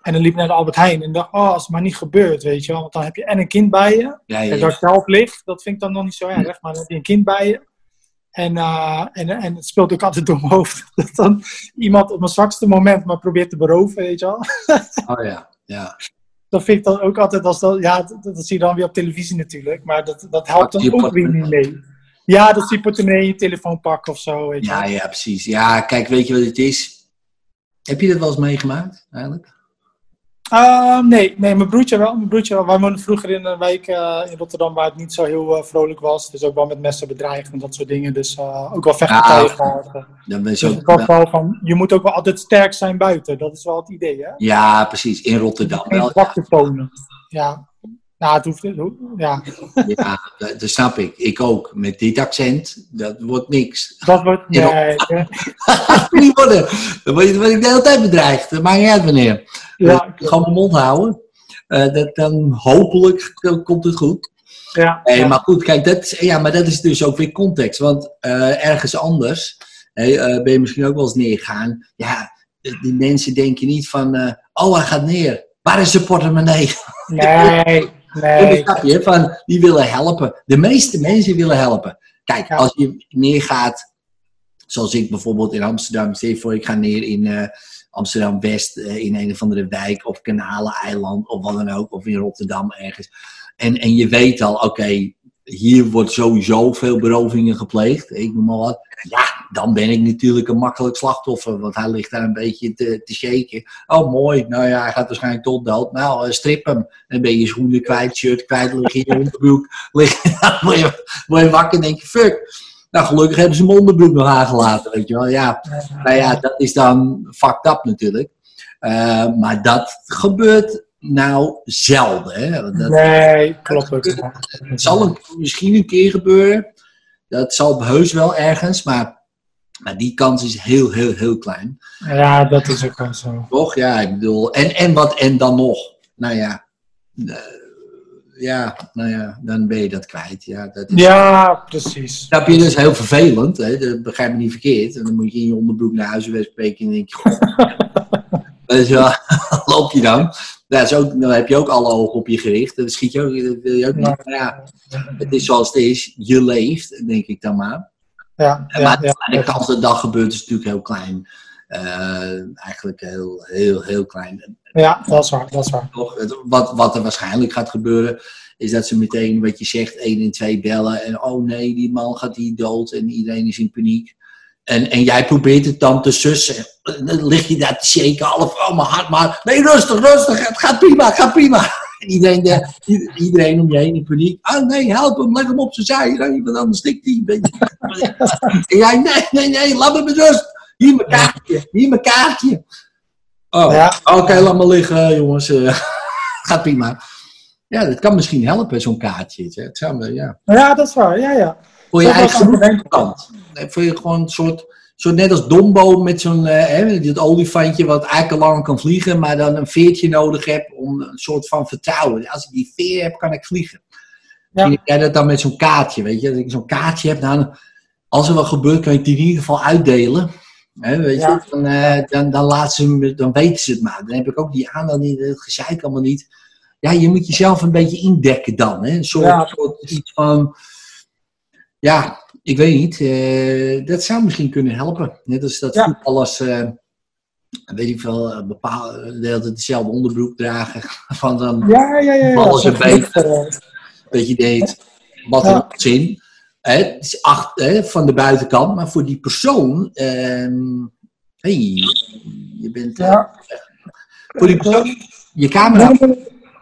En dan liep ik naar de Albert Heijn en dacht, oh, als het maar niet gebeurt, weet je wel. Want dan heb je en een kind bij je. ja, En dat zelf lig, dat vind ik dan nog niet zo erg. Maar dan heb je een kind bij je. En, eh, en, en het speelt ook altijd door mijn hoofd. Dat dan iemand op mijn zwakste moment me probeert te beroven, weet je wel. Oh ja, ja. Dat vind ik dan ook altijd als dat... Ja, dat, dat zie je dan weer op televisie natuurlijk. Maar dat, dat helpt dan ook weer niet mee. Ja, dat zie je portemonnee, je telefoon pakken of zo, weet je Ja, ja, precies. Ja, kijk, weet je wat het is? Heb je dat wel eens meegemaakt, eigenlijk? Ehm, nee, nee, mijn broertje wel. Mijn broertje wel. Wij woonden vroeger in een wijk eh, in Rotterdam waar het niet zo heel eh, vrolijk was. Dus ook wel met messen bedreigd en dat soort dingen. Dus eh, ook wel vechtpartijen Ah, gehad. eh. Dan ben je Dus wel van, je moet ook wel altijd sterk zijn buiten. Dat is wel het idee, hè? ja, precies. In Rotterdam wel. tonen. Ja. Ja, het hoeft... Ja, Ja, dat, dat snap ik. Ik ook. Met dit accent, dat wordt niks. dat wordt... Nee. Dat moet niet worden. Dan word je, dan word ik de hele tijd bedreigd. Dat maakt niet uit wanneer. Ja, Ik Gewoon mijn mond houden. Eh, dat, dan hopelijk komt het goed. ja, maar goed, kijk, dat is, ja, maar dat is dus ook weer context. Want eh, ergens anders eh, ben je misschien ook wel eens neergegaan. Ja, die mensen denken niet van, eh, oh, hij gaat neer. Waar is zijn portemonnee? Nee, nee. snap je, van, die willen helpen. De meeste mensen willen helpen. Kijk, Ja. als je neergaat Zoals ik bijvoorbeeld in Amsterdam, stel je voor ik ga neer in eh, Amsterdam-West, eh, in een of andere wijk of Kanalen-eiland of wat dan ook, of in Rotterdam ergens. En, en je weet al, oké, hier wordt sowieso veel berovingen gepleegd, ik noem maar wat. Ja, dan ben ik natuurlijk een makkelijk slachtoffer, want hij ligt daar een beetje te, te shaken. Oh, mooi, nou ja, hij gaat waarschijnlijk tot dood. Nou, uh, strip hem. Dan ben je schoenen kwijt, shirt kwijt, lig je in je onderbroek. Lig, dan word je, word je wakker en denk je, fuck. Nou, gelukkig hebben ze mijn onderbroek nog aangelaten, weet je wel. Ja, nou ja, dat is dan fucked up natuurlijk. Uh, maar dat gebeurt nou zelden. Hè? Dat, nee, klopt. Het zal een, misschien een keer gebeuren. Dat zal heus wel ergens, maar, maar die kans is heel, heel, heel klein. Ja, dat is ook wel zo. Toch? Ja, ik bedoel, en, en wat en dan nog? Nou ja, uh, ja, nou ja, dan ben je dat kwijt. Ja, dat is, ja precies. Snap je, dat is heel vervelend. Hè? Dat begrijp me niet verkeerd. En dan moet je in je onderbroek naar huis spreken en denk je, goh, dus, ja, loop je dan. Ja, is ook, dan heb je ook alle ogen op je gericht. Dan schiet je ook, dat wil je ook niet. Maar ja, het is zoals het is. Je leeft, denk ik dan maar. Ja, ja, maar ja, de kans dat dat gebeurt is natuurlijk heel klein. Uh, eigenlijk heel, heel, heel klein. Ja, dat is waar. Dat is waar. Wat, wat er waarschijnlijk gaat gebeuren, is dat ze meteen wat je zegt, 1 en 2 bellen. En oh nee, die man gaat hier dood en iedereen is in paniek. En, en jij probeert het dan te sussen. Dan lig je daar te shaken, half oh mijn hart maar. Nee, rustig, rustig, het gaat prima, het gaat prima. En iedereen, de, iedereen om je heen in paniek. Oh nee, help hem, leg hem op zijn zij. Want anders stikt hij. En jij, nee, nee, nee, laat me met rust. Hier mijn kaartje, hier mijn kaartje. Oh, ja. oké, okay, laat maar liggen, jongens. Uh, gaat prima. Ja, dat kan misschien helpen, zo'n kaartje. Het zou, ja. ja, dat is waar. Ja, ja. Voor je eigen kant. Voor je gewoon een soort, soort net als Dombo met zo'n dat olifantje wat eigenlijk lang kan vliegen, maar dan een veertje nodig hebt om een soort van vertrouwen. Als ik die veer heb, kan ik vliegen. Ja. En jij dat dan met zo'n kaartje, weet je. Als ik zo'n kaartje heb, dan, als er wat gebeurt, kan ik die in ieder geval uitdelen. He, weet ja. je, dan, uh, dan, dan, laat ze, dan weten ze het maar. Dan heb ik ook die aandacht niet, het gezeik allemaal niet. Ja, je moet jezelf een beetje indekken dan. Hè? Een soort, ja. soort iets van, ja, ik weet niet. Uh, dat zou misschien kunnen helpen. Net als dat ja. voetballers, uh, weet ik veel, bepaalde de dezelfde onderbroek dragen. Van dan ja, ja, ja, ja. alles een beetje, dat je deed, wat ja. zin. Het is acht, hè, van de buitenkant, maar voor die persoon. Uh, hey, je bent. Ja. Voor die persoon. Je camera.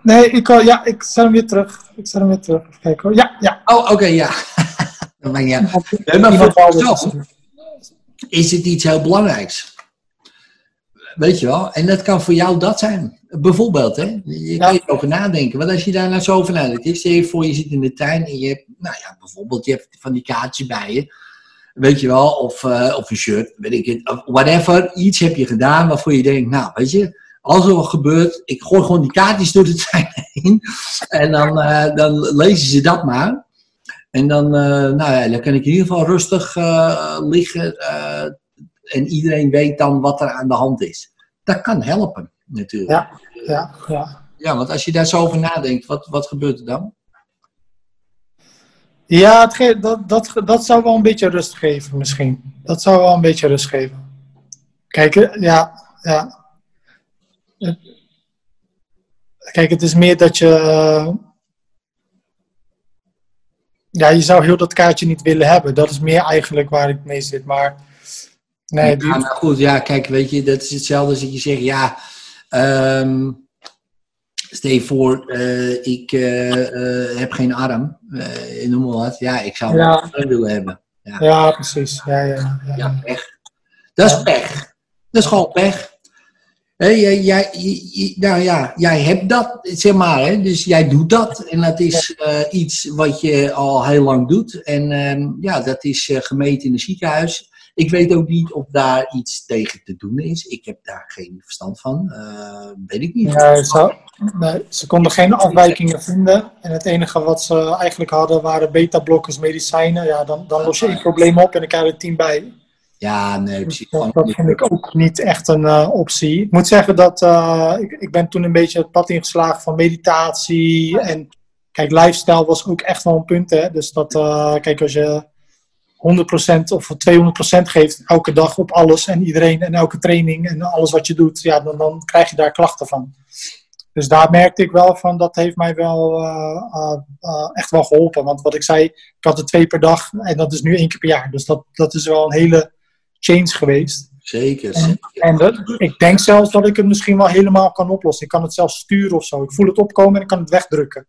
Nee, ik, ja, ik zet hem weer terug. Ik zet hem weer terug. Kijk hoor. Ja, ja. Oh, oké, okay, ja. Maar ja. Nee, maar voor is het iets heel belangrijks. Weet je wel? En dat kan voor jou dat zijn. Bijvoorbeeld, hè? Je kan je erover nadenken. Want als je daar nou zo over nadenkt, je voor je zit in de tuin en je hebt, nou ja, bijvoorbeeld, je hebt van die kaartjes bij je. Weet je wel, of, uh, of een shirt, weet ik het, whatever. Iets heb je gedaan waarvoor je denkt, nou, weet je, als er wat gebeurt, ik gooi gewoon die kaartjes door de tuin heen. En dan, uh, dan lezen ze dat maar. En dan, uh, nou ja, dan kan ik in ieder geval rustig liggen. en iedereen weet dan wat er aan de hand is. Dat kan helpen, natuurlijk. Ja, ja, ja. Ja, want als je daar zo over nadenkt, wat, wat gebeurt er dan? Ja, dat, dat, dat zou wel een beetje rust geven, misschien. Dat zou wel een beetje rust geven. Kijk, ja, ja. Kijk, het is meer dat je. Ja, je zou heel dat kaartje niet willen hebben. Dat is meer eigenlijk waar ik mee zit. Maar. Nee, ja, nou goed, ja, kijk, weet je, dat is hetzelfde als dat je zegt, ja. Um, Stel je voor, uh, ik uh, uh, heb geen arm, noem maar wat. Ja, ik zou ja. wel willen hebben. Ja, ja precies. Ja, ja, ja. ja, pech. Dat is pech. Dat is gewoon pech. Hey, jij, jij, nou ja, jij hebt dat, zeg maar, hè? dus jij doet dat. En dat is iets wat je al heel lang doet. En ehm, ja, dat is gemeten in een ziekenhuis. Ik weet ook niet of daar iets tegen te doen is. Ik heb daar geen verstand van. Uh, weet ik niet. Nee, zo, nee, ze konden geen afwijkingen vinden. En het enige wat ze eigenlijk hadden waren beta-blokkers, medicijnen. Ja, dan, dan los je één probleem op en dan krijg je er tien bij. Ja, nee, precies. Dus dat, dat vind ik ook niet echt een uh, optie. Ik moet zeggen dat uh, ik, ik ben toen een beetje het pad ingeslagen van meditatie. En kijk, lifestyle was ook echt wel een punt. Hè? Dus dat, kijk, als je of 200% geeft elke dag op alles en iedereen en elke training en alles wat je doet, ja, dan, dan krijg je daar klachten van. Dus daar merkte ik wel van, dat heeft mij wel uh, uh, echt wel geholpen. Want wat ik zei, ik had er twee per dag en dat is nu één keer per jaar. Dus dat, dat is wel een hele change geweest. Zeker. En, en dat, ik denk zelfs dat ik het misschien wel helemaal kan oplossen. Ik kan het zelfs sturen of zo. Ik voel het opkomen en ik kan het wegdrukken.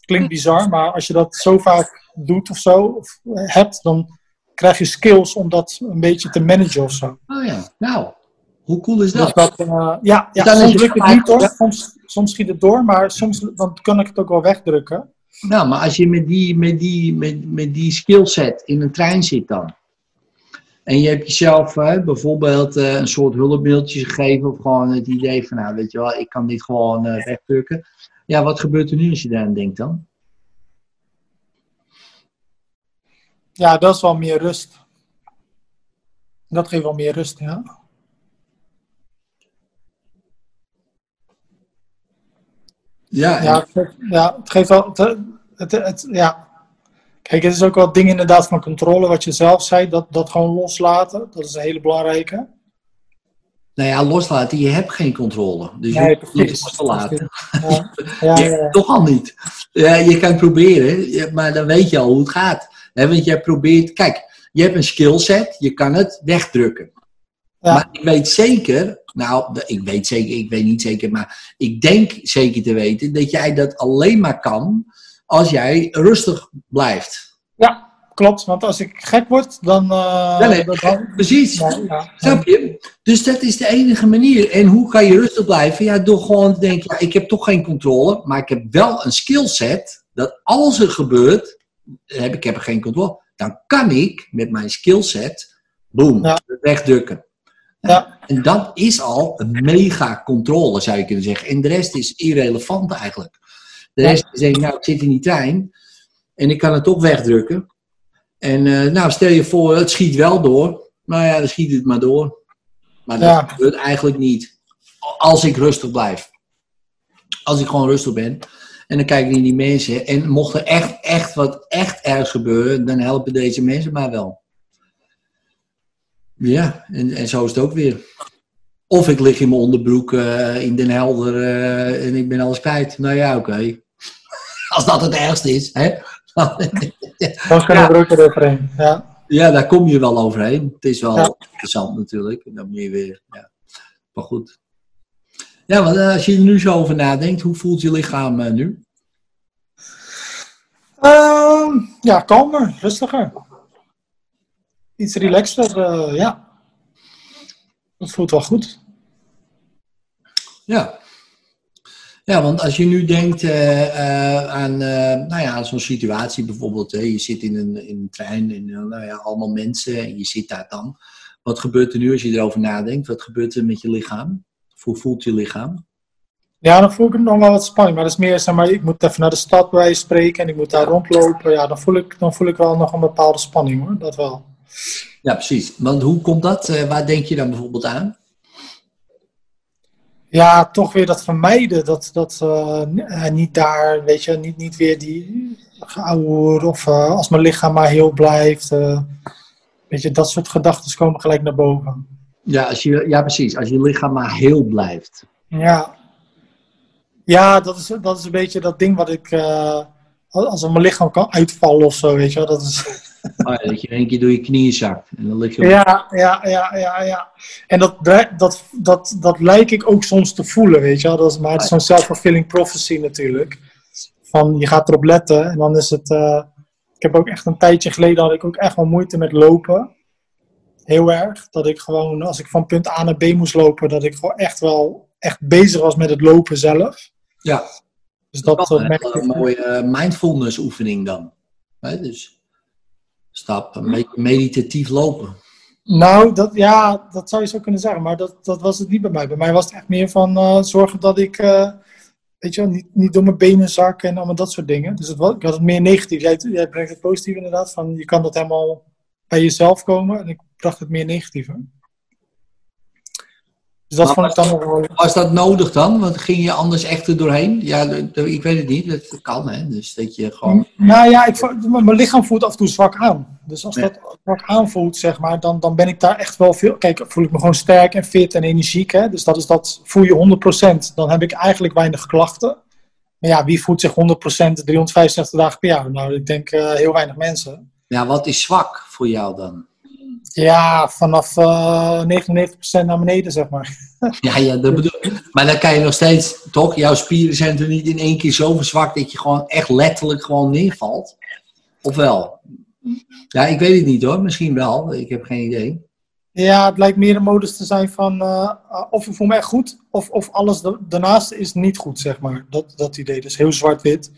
Klinkt bizar, maar als je dat zo vaak doet of zo, of hebt, dan krijg je skills om dat een beetje te managen of zo. Oh ja, nou, hoe cool is dat? Dus dat uh, ja, ja soms lukt het niet hoor. Soms, soms schiet het door, maar soms dan kan ik het ook wel wegdrukken. Nou, maar als je met die, met die, met, met die skillset in een trein zit dan. En je hebt jezelf uh, bijvoorbeeld uh, een soort hulpmailtje gegeven. Of gewoon het idee van, nou weet je wel, ik kan dit gewoon uh, wegdrukken. Ja, wat gebeurt er nu als je daar aan denkt dan? Ja, dat is wel meer rust. Dat geeft wel meer rust, ja. Ja, ja, het, ja, het geeft wel. Het, het, het, ja. Kijk, het is ook wel dingen inderdaad van controle, wat je zelf zei, dat, dat gewoon loslaten. Dat is een hele belangrijke. Nou ja, loslaten, je hebt geen controle. Dus nee, je moet loslaten. Ja, ja, ja, Toch al niet. Ja, je kan het proberen, maar dan weet je al hoe het gaat. He, want jij probeert, kijk, je hebt een skillset, je kan het wegdrukken. Maar ik weet zeker, nou, ik weet zeker, ik weet niet zeker, maar ik denk zeker te weten dat jij dat alleen maar kan als jij rustig blijft. Ja, klopt. Want als ik gek word, dan. Uh, ja, nee, dan... Precies. Ja, Snap je? Dus dat is de enige manier. En hoe kan je rustig blijven? Ja, door gewoon te denken: ja, ik heb toch geen controle, maar ik heb wel een skillset dat als er gebeurt, heb ik heb er geen controle, dan kan ik met mijn skillset, boom, wegdrukken. Ja. En dat is al een mega controle, zou je kunnen zeggen. En de rest is irrelevant eigenlijk. De rest is denk nou, ik zit in die trein en ik kan het toch wegdrukken. En uh, nou, stel je voor, het schiet wel door. Nou ja, dan schiet het maar door. Maar dat ja. gebeurt eigenlijk niet. Als ik rustig blijf. Als ik gewoon rustig ben. En dan kijk ik naar die mensen. En mocht er echt, echt wat echt erg gebeuren, dan helpen deze mensen mij wel. Ja, en, en zo is het ook weer. Of ik lig in mijn onderbroek uh, in Den Helder uh, en ik ben alles kwijt. Nou ja, oké. Okay. Als dat het ergste is, hè. Dan kan je er ook overheen, ja. Ja, daar kom je wel overheen. Het is wel ja. interessant natuurlijk. Dan moet je weer, ja. Maar goed. Ja, want als je er nu zo over nadenkt, hoe voelt je lichaam uh, nu? Uh, ja, kalmer, rustiger. Iets relaxter, ja. Dat voelt wel goed. Ja. Ja, want als je nu denkt uh, aan nou ja, zo'n situatie bijvoorbeeld, je zit in een, in een trein en nou ja, allemaal mensen en je zit daar dan. Wat gebeurt er nu als je erover nadenkt? Wat gebeurt er met je lichaam? Hoe voelt je lichaam? Ja, dan voel ik nog wel wat spanning. Maar dat is meer, zeg maar, ik moet even naar de stad bij spreken en ik moet daar rondlopen. Ja, dan voel ik, dan voel ik wel nog een bepaalde spanning hoor, dat wel. Ja, precies. Want hoe komt dat? Waar denk je dan bijvoorbeeld aan? Ja, toch weer dat vermijden. Dat, dat uh, niet daar, weet je, niet, niet weer die geouwe of uh, als mijn lichaam maar heel blijft. weet je, dat soort gedachten komen gelijk naar boven. Ja, als je, ja, precies. Als je lichaam maar heel blijft. Ja, ja dat, is, dat is een beetje dat ding wat ik. Als mijn lichaam kan uitvallen of zo, weet je. Dat is. Oh ja, dat je in één keer door je knieën zakt. En dan lig je ja, ja, ja, ja, ja. En dat, dat, dat, dat lijkt ik ook soms te voelen, weet je wel. Dat is, maar het is zo'n self-fulfilling prophecy natuurlijk. Van je gaat erop letten en dan is het. Uh, ik heb ook echt een tijdje geleden had ik ook echt wel moeite met lopen heel erg. Dat ik gewoon, als ik van punt A naar B moest lopen, dat ik gewoon echt wel echt bezig was met het lopen zelf. Ja. Dus dat, dat is een, mooie mindfulness oefening dan. Dus stap, meditatief lopen. Nou, dat, ja, dat zou je zo kunnen zeggen, maar dat, dat was het niet bij mij. Bij mij was het echt meer van uh, zorgen dat ik, uh, weet je wel, niet, door mijn benen zak en allemaal dat soort dingen. Dus het ik had het meer negatief. Jij, jij brengt het positief inderdaad, van je kan dat helemaal bij jezelf komen. En ik bracht het meer negatiever. Dus dat vond ik dan nog wel... Was dat nodig dan? Want ging je anders echt er doorheen? Ja, ik weet het niet. Dat kan, hè? Dus dat je gewoon... Nou ja, ik, mijn lichaam voelt af en toe zwak aan. Dus als dat zwak aanvoelt, zeg maar, dan, dan ben ik daar echt wel veel... Kijk, voel ik me gewoon sterk en fit en energiek, hè? Dus dat is dat, voel je 100%. Dan heb ik eigenlijk weinig klachten. Maar ja, wie voelt zich 100% 365 dagen per jaar? Nou, ik denk uh, heel weinig mensen. Ja, wat is zwak voor jou dan? Ja, vanaf uh, eh, 99% naar beneden, zeg maar. ja, ja, dat bedoel ik. Maar dan kan je nog steeds, toch? Jouw spieren zijn er niet in één keer zo verzwakt dat je gewoon echt letterlijk gewoon neervalt. Of wel? Ja, ik weet het niet hoor. Misschien wel. Ik heb geen idee. Ja, het lijkt meer een modus te zijn van uh, of ik voel me echt goed, of, of alles daarnaast is niet goed, zeg maar. Dat, dat idee. Dus heel zwart-wit.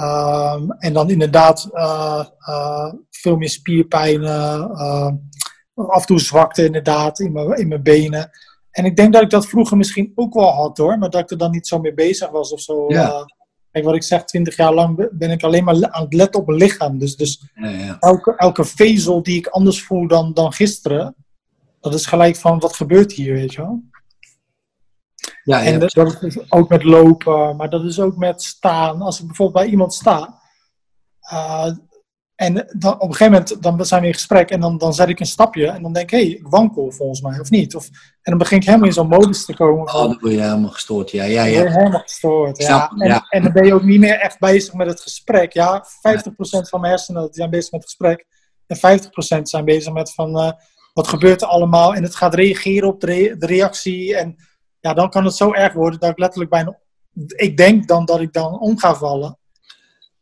Um, en dan inderdaad uh, uh, veel meer spierpijn, af en toe zwakte inderdaad in mijn, in mijn benen. En ik denk dat ik dat vroeger misschien ook wel had hoor, maar dat ik er dan niet zo mee bezig was of zo. Ja. Kijk, wat ik zeg, twintig jaar lang ben ik alleen maar aan het letten op mijn lichaam. Dus, dus ja, ja. Elke, elke vezel die ik anders voel dan, dan gisteren, dat is gelijk van wat gebeurt hier, weet je wel. Ja, en dat, is ook met lopen, maar dat is ook met staan. Als ik bijvoorbeeld bij iemand sta, uh, en dan, op een gegeven moment dan zijn we in gesprek en dan, dan zet ik een stapje en dan denk ik, hé, hey, ik wankel volgens mij, of niet? Of, en dan begin ik helemaal in zo'n modus te komen. Van, oh, dan word je helemaal gestoord, ja. ja, ja. helemaal gestoord, ja. En, en, dan ben je ook niet meer echt bezig met het gesprek. Ja, 50% van mijn hersenen zijn bezig met het gesprek en 50% zijn bezig met van, uh, wat gebeurt er allemaal? En het gaat reageren op de, de reactie en ja, dan kan het zo erg worden dat ik letterlijk bijna, ik denk dan dat ik dan om ga vallen.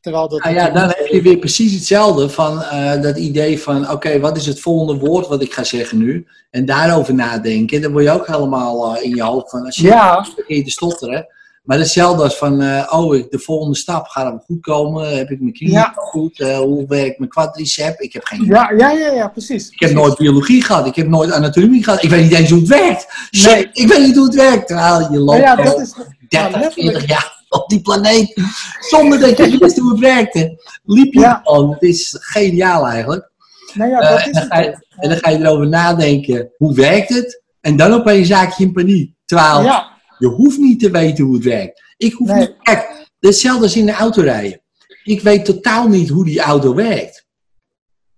Terwijl dat nou ja, dan heb je weer precies hetzelfde van uh, dat idee van, oké, wat is het volgende woord wat ik ga zeggen nu? En daarover nadenken. Dan word je ook helemaal uh, in je hoofd van, als je ja. begint te stotteren. Maar hetzelfde als van, uh, oh, de volgende stap, gaat het goed komen? Heb ik mijn knieën ja. goed? hoe werkt mijn quadricep? Ik heb geen ja, ja, ja, ja, precies. Ik heb nooit biologie gehad, ik heb nooit anatomie gehad. Ik weet niet eens hoe het werkt. Nee. ik weet niet hoe het werkt. Terwijl je loopt ja, dat is, 30, 40 jaar op die planeet. Zonder dat je wist hoe het werkte. Liep je ja. gewoon. Het is geniaal eigenlijk. Nou ja, dat uh, is en, dan je, en, dan ga je, erover nadenken, hoe werkt het? En dan op een zaakje in paniek. Terwijl ja. Je hoeft niet te weten hoe het werkt. Ik hoef nee. niet, kijk, hetzelfde als in de auto rijden. Ik weet totaal niet hoe die auto werkt.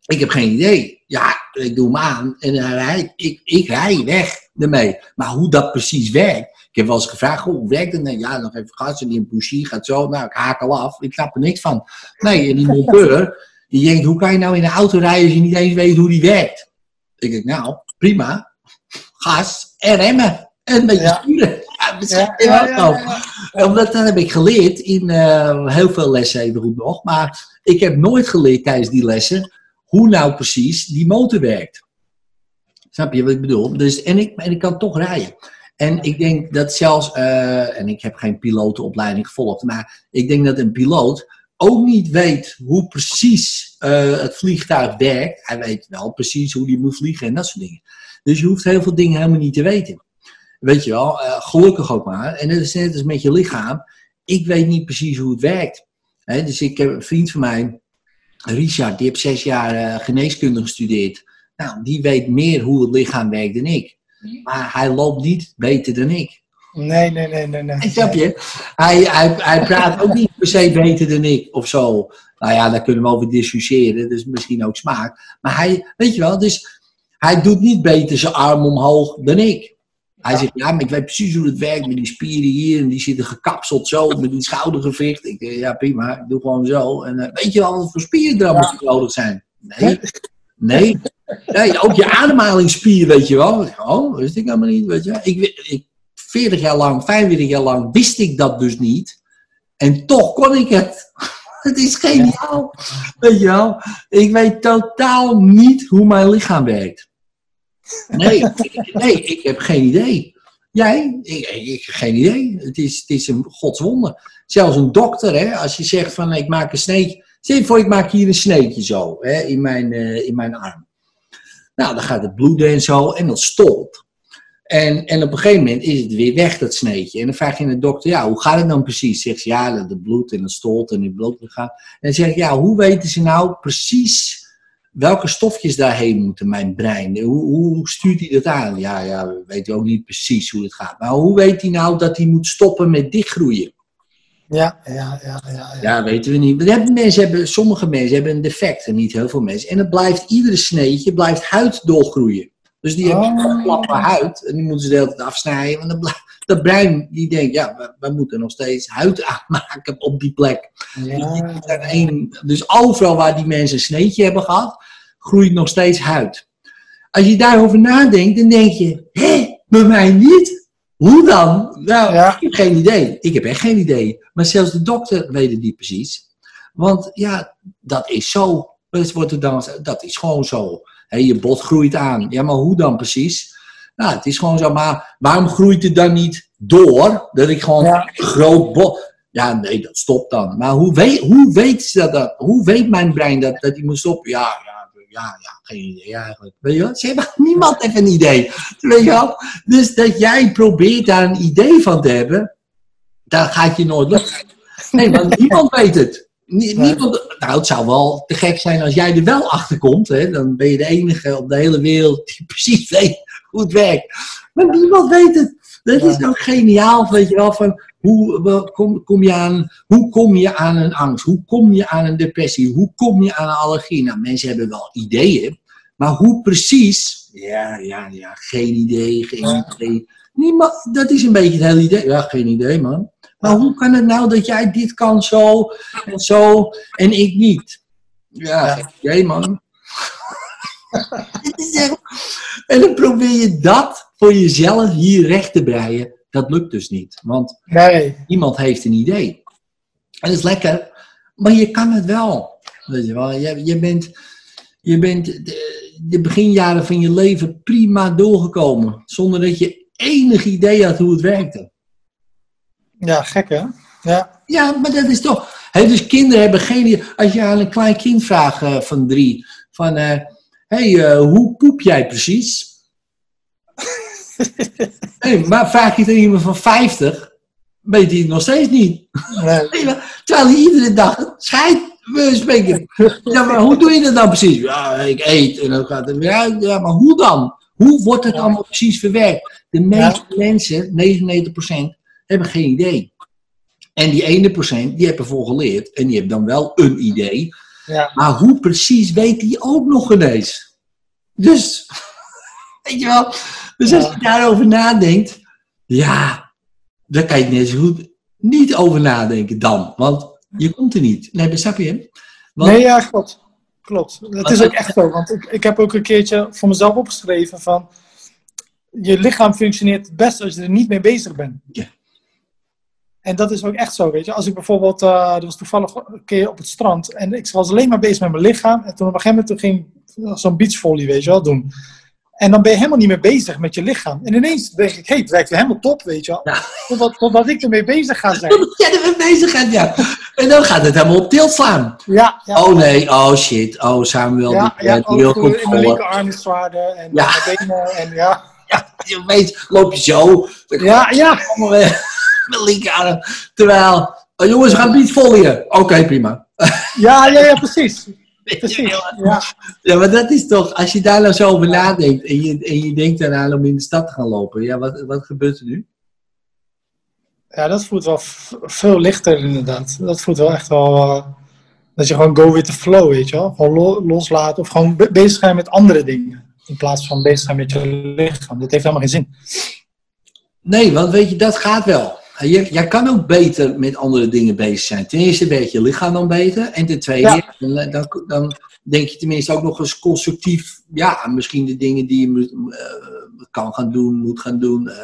Ik heb geen idee. Ja, ik doe hem aan en dan rijd, ik, ik rij weg ermee. Maar hoe dat precies werkt, ik heb wel eens gevraagd, hoe werkt het? Nee, ja, nog even gas en die bougie gaat zo. Nou, ik haak al af. Ik snap er niks van. Nee, en die monteur, die denkt, hoe kan je nou in een auto rijden als je niet eens weet hoe die werkt? Ik denk, nou, prima. Gas en remmen. En een beetje ja. sturen. Ja, ja, ja, Omdat dat heb ik geleerd in uh, heel veel lessen even nog. Maar ik heb nooit geleerd tijdens die lessen hoe nou precies die motor werkt. Snap je wat ik bedoel? Dus, en, ik, en ik kan toch rijden. En ik denk dat zelfs, uh, en ik heb geen pilotenopleiding gevolgd, maar ik denk dat een piloot ook niet weet hoe precies uh, het vliegtuig werkt. Hij weet wel precies hoe die moet vliegen en dat soort dingen. Dus je hoeft heel veel dingen helemaal niet te weten. Weet je wel, uh, gelukkig ook maar. En dat is net als met je lichaam. Ik weet niet precies hoe het werkt. He, dus ik heb een vriend van mij, Richard, die heeft zes jaar geneeskunde gestudeerd. Nou, die weet meer hoe het lichaam werkt dan ik. Maar hij loopt niet beter dan ik. Nee, nee, nee, nee. nee. Snap je? Hij, hij, hij praat ook niet per se beter dan ik of zo. Nou ja, daar kunnen we over discussiëren. Dus misschien ook smaak. Maar hij, weet je wel, dus hij doet niet beter zijn arm omhoog dan ik. Hij zegt, ja, maar ik weet precies hoe het werkt met die spieren hier. En die zitten gekapseld zo met die schoudergewicht. Ik denk, ja, prima, ik doe gewoon zo. En uh, weet je wel wat voor spieren er ja. nodig zijn? Nee, nee. Nee, ook je ademhalingsspier, weet je wel. Oh, wist ik helemaal niet, weet je. Ik, ik, 40 jaar lang, 45 jaar lang wist ik dat dus niet. En toch kon ik het. Het is geniaal. Weet je wel. Ik weet totaal niet hoe mijn lichaam werkt. Nee, ik, nee, ik heb geen idee. Jij? Ik, ik geen idee. Het is, het is een godswonder. Zelfs een dokter, hè, als je zegt van ik maak een sneetje. Stel voor, ik maak hier een sneetje zo hè, in, mijn, uh, in mijn arm. Nou, dan gaat het bloeden en zo en dat stolt. En, en op een gegeven moment is het weer weg, dat sneetje. En dan vraag je de dokter, ja, hoe gaat het dan precies? Zegt ze, ja, dat bloed en het stolt en het bloed gaat. En dan zeg ik, ja, hoe weten ze nou precies welke stofjes daarheen moeten mijn brein? Hoe, hoe stuurt hij dat aan? Ja, ja, we weten ook niet precies hoe het gaat. Maar hoe weet hij nou dat hij moet stoppen met dichtgroeien? Ja, ja, ja, ja. Ja, ja weten we niet. hebben, mensen hebben, sommige mensen hebben een defect en niet heel veel mensen. En het blijft, iedere sneetje blijft huid doorgroeien. Dus die hebben een klappe huid en die moeten ze de hele tijd afsnijden. Want dan blijft, dat brein die denkt, ja, we, moeten nog steeds huid aanmaken op die plek. Ja. Dus, dus overal waar die mensen een sneetje hebben gehad, groeit nog steeds huid. Als je daarover nadenkt, dan denk je, hé, bij mij niet? Hoe dan? Nou, ik heb geen idee. Ik heb echt geen idee. Maar zelfs de dokter weet het niet precies. Want ja, dat is zo. Dus wordt er dan, dat is gewoon zo. je bot groeit aan. Ja, maar hoe dan precies? Nou, het is gewoon zo. Maar waarom groeit het dan niet door? Dat ik gewoon ja. groot bot... Ja, nee, dat stopt dan. Maar hoe weet, hoe weet, dat, hoe weet mijn brein dat, dat die moet stoppen? Ja, ja, ja, ja, geen idee eigenlijk. Weet je wel? Ze hebben niemand heeft een idee. Weet je wel? Dus dat jij probeert daar een idee van te hebben, dan gaat je nooit lukken. Nee, want niemand weet het. Niemand, nou, het zou wel te gek zijn als jij er wel achter komt. Dan ben je de enige op de hele wereld die precies weet hoe het werkt. Maar niemand weet het. Dat is ook geniaal, weet je wel, van hoe kom, kom, je aan, hoe kom je aan een angst? Hoe kom je aan een depressie? Hoe kom je aan een allergie? Nou, mensen hebben wel ideeën, maar hoe precies? Ja, ja, ja, geen idee, geen idee. Niemand, dat is een beetje het hele idee. Ja, geen idee, man. Maar hoe kan het nou dat jij dit kan zo en zo en ik niet? Ja, geen idee, man. En dan probeer je dat voor jezelf hier recht te breien. Dat lukt dus niet, want nee. iemand heeft een idee. En dat is lekker, maar je kan het wel. Weet je wel, je, je bent, je bent de, de beginjaren van je leven prima doorgekomen, zonder dat je enig idee had hoe het werkte. Ja, gek hè? Ja, ja maar dat is toch. dus kinderen hebben geen idee. Als je aan een klein kind vraagt uh, van drie: van, uh, hey, uh, hoe poep jij precies? hey, maar vraag je aan iemand van 50, weet hij nog steeds niet. Nee. Terwijl hij iedere dag we spreken. Ja, maar hoe doe je dat dan precies? Ja, ik eet en dan gaat het weer uit. Ja, maar hoe dan? Hoe wordt het allemaal precies verwerkt? De meeste mensen, 99%, hebben geen idee. En die ene procent, die hebben ervoor geleerd. En die hebben dan wel een idee. Ja. Maar hoe precies weet die ook nog ineens? Dus, weet je wel. Dus als je daarover nadenkt, ja, dan kan je net zo goed niet over nadenken dan. Want je komt er niet. Nee, besap je? Want, nee, ja, klopt. Klopt. Het is ook echt zo. Want ik, ik heb ook een keertje voor mezelf opgeschreven van... Je lichaam functioneert het best als je er niet mee bezig bent. Ja. En dat is ook echt zo, weet je. Als ik bijvoorbeeld, uh, er was toevallig een keer op het strand en ik was alleen maar bezig met mijn lichaam. En toen op een gegeven moment ging zo'n beachvolley, weet je wel, doen. En dan ben je helemaal niet meer bezig met je lichaam. En ineens denk ik, hé, hey, het werkt weer helemaal top, weet je wel. Ja. Totdat, totdat ik ermee bezig ga zijn. Totdat jij ermee bezig gaat, ja. En dan gaat het helemaal op tilt slaan. Ja, ja. Oh nee, oh shit, oh Samuel, ja, die, ja, die goed In mijn linkerarm is zwaarder en ja. mijn benen en ja. Ja, je weet, loop je zo. Ja, ja. Linkerarm. Terwijl, oh, jongens, we gaan niet volgen. Oké, prima. Ja, ja, ja, precies. Ja. ja, maar dat is toch, als je daar nou zo over nadenkt en je, en je denkt eraan om in de stad te gaan lopen, ja, wat, wat gebeurt er nu? Ja, dat voelt wel veel lichter inderdaad. Dat voelt wel echt wel, uh, dat je gewoon go with the flow, weet je wel. Gewoon loslaten of gewoon bezig zijn met andere dingen. In plaats van bezig zijn met je lichaam. Dat heeft helemaal geen zin. Nee, want weet je, dat gaat wel. Je, jij kan ook beter met andere dingen bezig zijn. Ten eerste werkt je lichaam dan beter. En ten tweede, dan, dan, denk je tenminste ook nog eens constructief. Ja, misschien de dingen die je uh, kan gaan doen, moet gaan doen. Uh,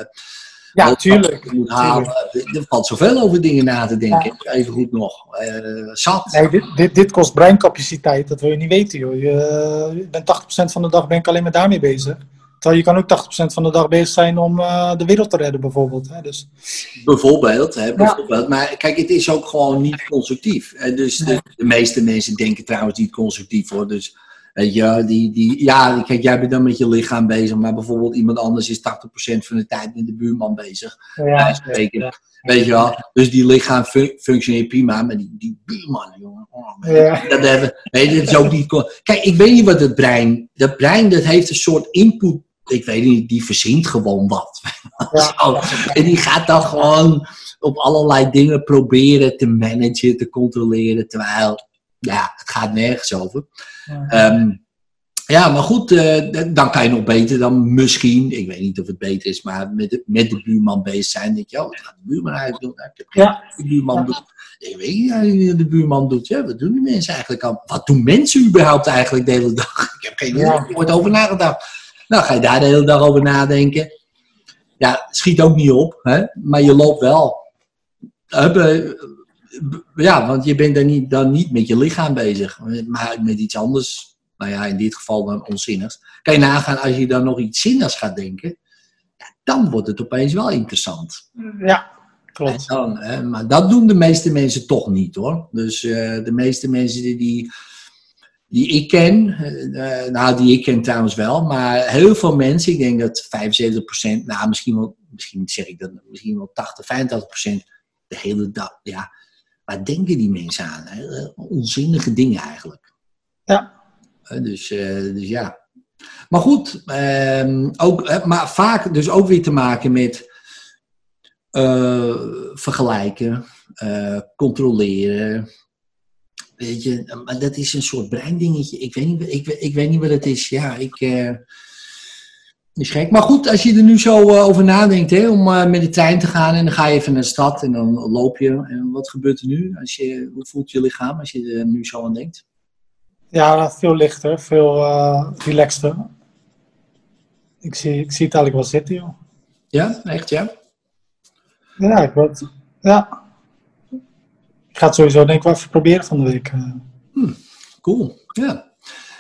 ja, natuurlijk. Moet halen. Er valt zoveel over dingen na te denken. Even goed nog. Uh, zat. Nee, dit, dit, dit, kost breincapaciteit. Dat wil je niet weten, joh. Je, je bent 80% van de dag ben ik alleen maar daarmee bezig. Terwijl je kan ook 80% van de dag bezig zijn om uh, de wereld te redden, bijvoorbeeld. Hè? Dus... Bijvoorbeeld, hè, bijvoorbeeld. Maar kijk, het is ook gewoon niet constructief. Dus de, de, meeste mensen denken trouwens niet constructief hoor. Dus Weet je, die, die, ja, kijk, jij bent dan met je lichaam bezig, maar bijvoorbeeld iemand anders is 80% van de tijd met de buurman bezig. Ja, spreken. Weet je wel? Dus die lichaam fun- functioneert prima, maar die, die buurman, jongen. Oh. Ja. Dat hebben, weet je, dat is ook niet. Kijk, ik weet niet wat het brein. Dat brein dat heeft een soort input. Ik weet niet, die verzint gewoon wat. Ja. En die gaat dan gewoon op allerlei dingen proberen te managen, te controleren. Terwijl, ja, het gaat nergens over. Ja. Ehm, ja, maar goed, eh, dan kan je nog beter dan misschien, ik weet niet of het beter is, maar met de, met de buurman bezig zijn. Denk je, oh, wat gaat de buurman eigenlijk doen? Nou, ik heb geen Ja. de buurman doet. Ik weet niet wat de buurman doet. Ja, wat doen die mensen eigenlijk al? Wat doen mensen überhaupt eigenlijk de hele dag? Ik heb geen idee, Ja. nooit over nagedacht. Nou, ga je daar de hele dag over nadenken. Ja, schiet ook niet op, hè? maar je loopt wel. Eh, Ja, want je bent dan niet, dan niet met je lichaam bezig, maar met iets anders. Nou ja, in dit geval dan onzinnigs. Kan je nagaan als je dan nog iets zinnigs gaat denken, ja, dan wordt het opeens wel interessant. ja, klopt. dan, hè, maar dat doen de meeste mensen toch niet hoor. Dus eh, de meeste mensen die, die, die ik ken, eh, nou die ik ken trouwens wel, maar heel veel mensen, ik denk dat 75%, nou misschien wel, misschien zeg ik dat, misschien wel 80, 85% de hele dag, ja, waar denken die mensen aan? Hè? Onzinnige dingen eigenlijk. Ja. Eh, Dus, eh, dus ja. Maar goed, ehm, ook, eh, maar vaak dus ook weer te maken met eh, vergelijken, eh, controleren. Weet je, maar dat is een soort breindingetje. Ik weet niet, ik, ik weet niet wat het is. Ja, ik. eh, is gek. Maar goed, als je er nu zo eh, over nadenkt hè, om eh, met de trein te gaan en dan ga je even naar de stad en dan loop je. En wat gebeurt er nu? Als je, hoe voelt je lichaam als je er nu zo aan denkt? Ja, veel lichter, veel relaxter. Ik zie, ik zie het eigenlijk wel zitten, joh. Ja, echt ja? Ja, ik word, ja. Ik ga het sowieso denk ik wel even proberen van de week. eh. Cool, ja.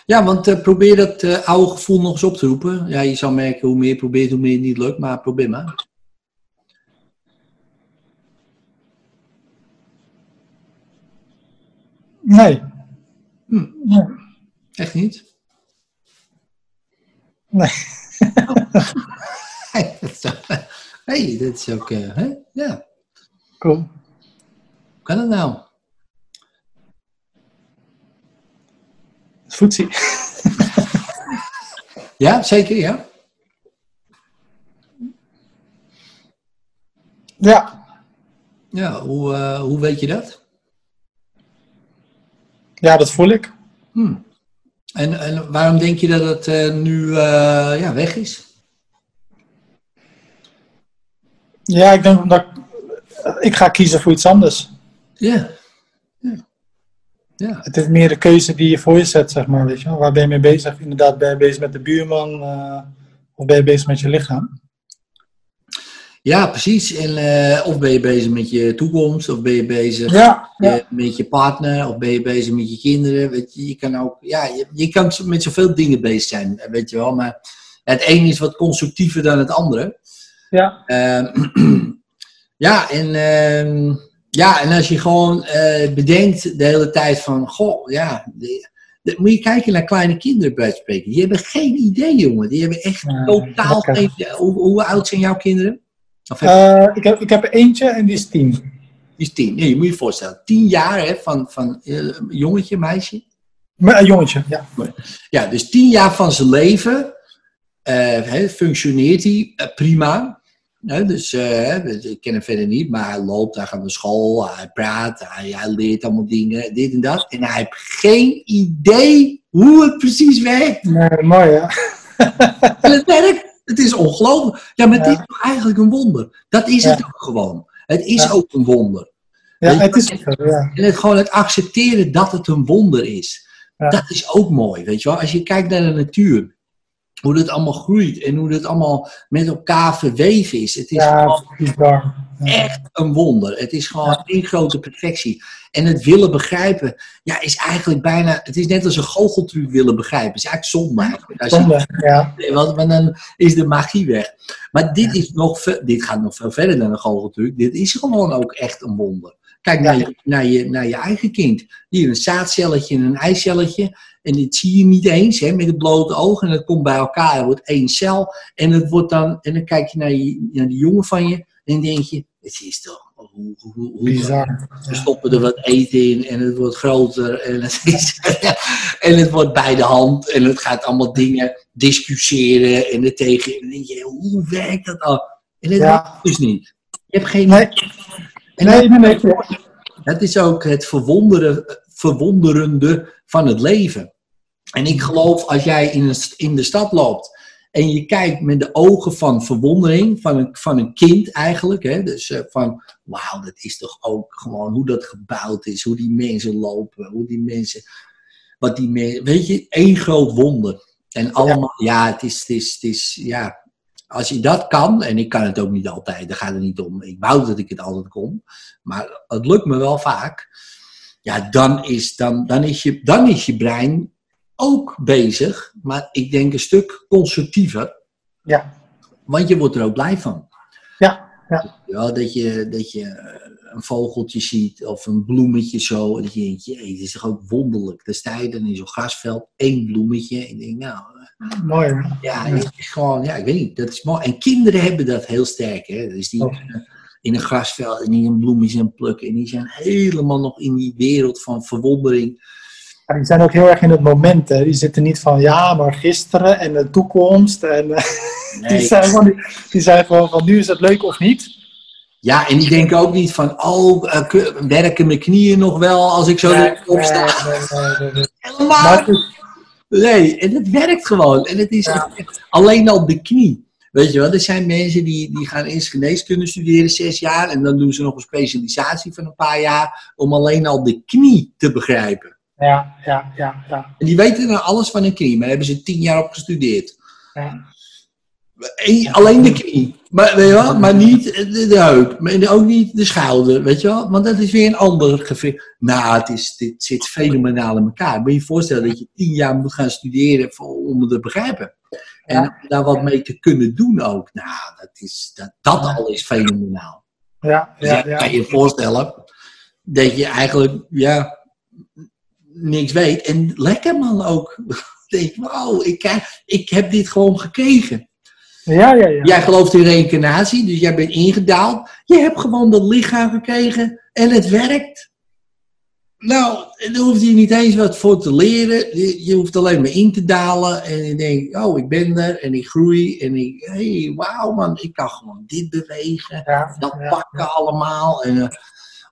Ja, want eh, probeer dat eh, oude gevoel nog eens op te roepen. Ja, je zal merken hoe meer je probeert, hoe meer het niet lukt, maar probeer maar. Nee. Hm. Nee. Echt niet? Nee. Hey, dat is, ook- hè? ja, Cool. Hoe kan het nou? Voetzie. Ja, zeker, ja. Ja. Ja, hoe, eh, hoe weet je dat? ja, dat voel ik. Hm. En, en waarom denk je dat het eh, nu eh, ja, weg is? Ja, ik denk omdat ik, ik ga kiezen voor iets anders. Ja. Ja. ja. Het is meer de keuze die je voor je zet, zeg maar. Weet je wel. Waar ben je mee bezig? Inderdaad, ben je bezig met de buurman? eh, of ben je bezig met je lichaam? Ja, precies. En, eh, of ben je bezig met je toekomst, of ben je bezig Ja, eh, met je partner, of ben je bezig met je kinderen. Weet je, je kan ook, ja, je, je kan met zoveel dingen bezig zijn, weet je wel. Maar het een is wat constructiever dan het andere. ja. Ehm, ja, en, ehm, ja, en als je gewoon eh, bedenkt de hele tijd van, goh, ja, de- de- moet je kijken naar kleine kinderen bij het spreken. Die hebben geen idee, jongen. Die hebben echt Ja, totaal geen idee. Hoe, hoe oud zijn jouw kinderen? Of heb- Eh, ik, heb, ik heb eentje en die is tien. die is tien. Nee, je moet je voorstellen. Tien jaar hè, van, van eh, jongetje, meisje. Maar een jongetje, ja. Ja, dus tien jaar van zijn leven hè, functioneert hij prima. Dus hè, ik ken hem verder niet, maar hij loopt, hij gaat naar school, hij praat, hij, hij leert allemaal dingen, dit en dat. En hij heeft geen idee hoe het precies werkt. Nee, mooi, ja. En het werkt. Het is ongelooflijk. Ja, maar het Ja. is toch eigenlijk een wonder. Dat is het ook gewoon. Het is Ja. ook een wonder. Ja, het is. En het, gewoon het accepteren dat het een wonder is. Dat is ook mooi, weet je wel. Als je kijkt naar de natuur. Hoe dat allemaal groeit. En hoe dat allemaal met elkaar verweven is. Het is Ja, gewoon. Ja. echt een wonder. Het is gewoon één grote perfectie. En het willen begrijpen, ja, is eigenlijk bijna... Het is net als een goocheltruc willen begrijpen. Het is eigenlijk zonde eigenlijk. Zonde, ja. want, want dan is de magie weg. Maar dit, is nog, dit gaat nog veel verder dan een goocheltruc. Dit is gewoon ook echt een wonder. Kijk naar, je, naar, je, naar je eigen kind. Hier een zaadcelletje en een eicelletje. En dit zie je niet eens hè, met het blote oog. En het komt bij elkaar. Het wordt één cel. En, het wordt dan, en dan kijk je naar, je, naar die jongen van je. En denk je, het is toch hoe, hoe, hoe, Bizar. we stoppen er wat eten in en het wordt groter en het, is, en het wordt bij de hand en het gaat allemaal dingen discussiëren en er tegen. En dan denk je, hoe werkt dat al? En Ja. werkt dus niet. Je hebt geen. Nee, en nee, nee, nee. dat is ook het verwonderen, verwonderende van het leven. En ik geloof als jij in, een, in de stad loopt en je kijkt met de ogen van verwondering, van een, van een kind eigenlijk, hè, dus eh, van wauw, dat is toch ook gewoon hoe dat gebouwd is, hoe die mensen lopen, hoe die mensen, wat die mensen, weet je, één groot wonder. En allemaal, ja, het is, het is, het is, ja, als je dat kan, en ik kan het ook niet altijd, daar gaat het niet om. Ik wou dat ik het altijd kon, maar het lukt me wel vaak. Ja, dan is, dan, dan is, je, dan is je brein ook bezig, maar ik denk een stuk constructiever, Ja, want je wordt er ook blij van. ja, ja. Ja, dat je, dat je eh, een vogeltje ziet of een bloemetje zo. En dat je denkt, jee, het is toch ook wonderlijk. Dan sta je dan in zo'n grasveld, één bloemetje. En denk, nou, Mooi. hè? ja, is gewoon, ja, ik weet niet, dat is mooi. En kinderen hebben dat heel sterk, hè. Dus die Oh. In een grasveld en die een bloemetje aan plukken. En die zijn helemaal nog in die wereld van verwondering. Ja, die zijn ook heel erg in het moment. Hè. Die zitten niet van ja, maar gisteren en de toekomst. En, eh, die, zijn gewoon, die, zijn gewoon van nu is het leuk of niet. Ja, en die denken ook niet van, oh, eh, werken mijn knieën nog wel als ik zo Nee, opsta? nee. Helemaal Nee, en het werkt gewoon. En het is Ja. alleen al de knie. Weet je wel, er zijn mensen die, die gaan eerst geneeskunde studeren, zes jaar. En dan doen ze nog een specialisatie van een paar jaar. Om alleen al de knie te begrijpen. ja, ja, ja, ja, En die weten dan alles van een knie, maar daar hebben ze tien jaar op gestudeerd. ja. Alleen de knie. Maar, weet je wel, maar niet de, de heup. En ook niet de schouder, weet je wel. Want dat is weer een ander gevecht. Nou, het, is, dit zit fenomenaal in elkaar. Moet je je voorstellen dat je tien jaar moet gaan studeren voor, om het te begrijpen. En om daar wat mee te kunnen doen ook. Nou, dat, is, dat, dat al is fenomenaal. ja, Dus ja, ja, ja. kan je je voorstellen dat je eigenlijk, ja, niks weet. En lekker man ook. Denk, wauw, ik, ik heb dit gewoon gekregen. Ja, ja, ja. Jij gelooft in reïncarnatie, dus jij bent ingedaald. Je hebt gewoon dat lichaam gekregen en het werkt. Nou, daar hoeft je niet eens wat voor te leren. Je, je hoeft alleen maar in te dalen. En je denkt, oh, ik ben er en ik groei. En ik, hey, wauw man, ik kan gewoon dit bewegen. ja, Dat ja. pakken allemaal. En uh,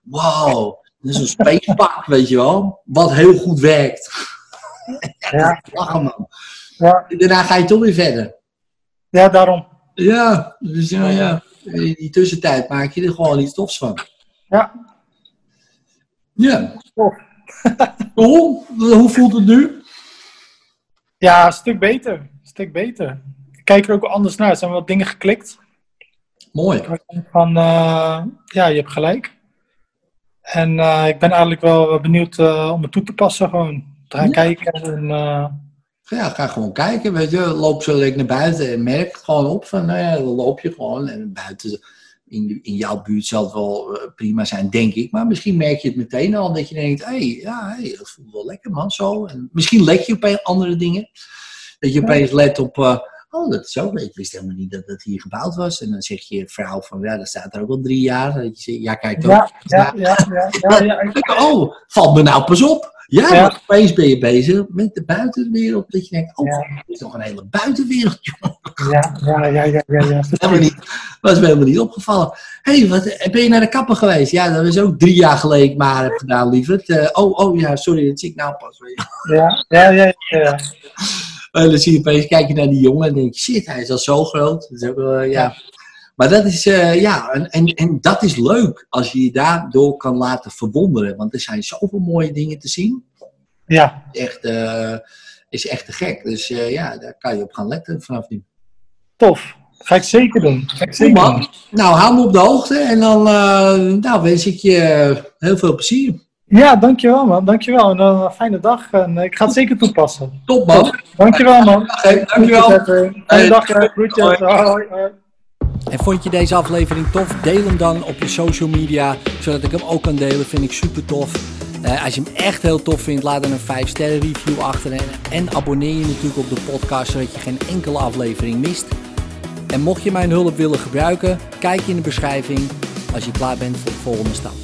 wauw, dat is een spacepak, weet je wel. Wat heel goed werkt. Ja, Lachen man. daarna ga je toch weer verder. ja, daarom. Ja, dus ja, ja. In die tussentijd maak je er gewoon iets tofs van. Ja, Ja. Cool. Hoe voelt het nu? ja, een stuk beter. Een stuk beter. Ik kijk er ook anders naar. Er zijn wat dingen geklikt. Mooi. Van, eh, ja, je hebt gelijk. En eh, ik ben eigenlijk wel benieuwd eh, om het toe te passen gewoon. Te gaan Ja. kijken en... Ja, ga gewoon kijken, weet je. Loop zo lekker naar buiten en merk gewoon op van, nou ja, dan loop je gewoon. En buiten, in, in jouw buurt zal het wel eh, prima zijn, denk ik. Maar misschien merk je het meteen al dat je denkt, hé, hey, ja, dat voelt wel lekker man, zo. En misschien let je op andere dingen. Dat je opeens let op, eh, oh, dat is ook, ik wist helemaal niet dat dat hier gebouwd was. En dan zeg je vrouw van, ja, dat staat er ook al drie jaar. Dat je zegt, ja, kijk ook. ja, ja, ja, ja, ja, oh, valt me nou pas op. Ja, Ja. maar opeens ben je bezig met de buitenwereld. Dat je denkt, oh, Ja. er is nog een hele buitenwereld. jongen. ja, ja, ja, ja, ja, ja. Helemaal niet, was me helemaal niet opgevallen. Hé, hey, wat, ben je naar de kapper geweest? Ja, dat was ook drie jaar geleden maar heb gedaan, lieverd. Eh, oh, oh ja, sorry, dat zie ik nou pas. Ja, ja, ja, ja. Dan zie je opeens, kijk je naar die jongen en denk je, shit, hij is al zo groot. Dat is ook, wel, ja. Ja. Maar dat is, eh, ja, en, en, en dat is leuk als je je daardoor kan laten verwonderen. Want er zijn zoveel mooie dingen te zien. Ja, echt, eh, is echt te gek. Dus eh, ja, daar kan je op gaan letten vanaf nu. tof. Ga ik zeker doen. Ga ik Goed zeker doen. man. Nou, hou me op de hoogte en dan eh, nou, wens ik je eh, heel veel plezier. Ja, dankjewel man. Dankjewel. En eh, een fijne dag. En eh, ik ga het zeker toepassen. Top man. Dankjewel man. Dankjewel. Fijne Hey. dag. Groetjes. Hoi. En vond je deze aflevering tof? Deel hem dan op je social media, zodat ik hem ook kan delen. Vind ik super tof. Eh, Uh, als je hem echt heel tof vindt, laat dan een 5 sterren review achter. En, en abonneer je natuurlijk op de podcast, zodat je geen enkele aflevering mist. En mocht je mijn hulp willen gebruiken, kijk in de beschrijving als je klaar bent voor de volgende stap.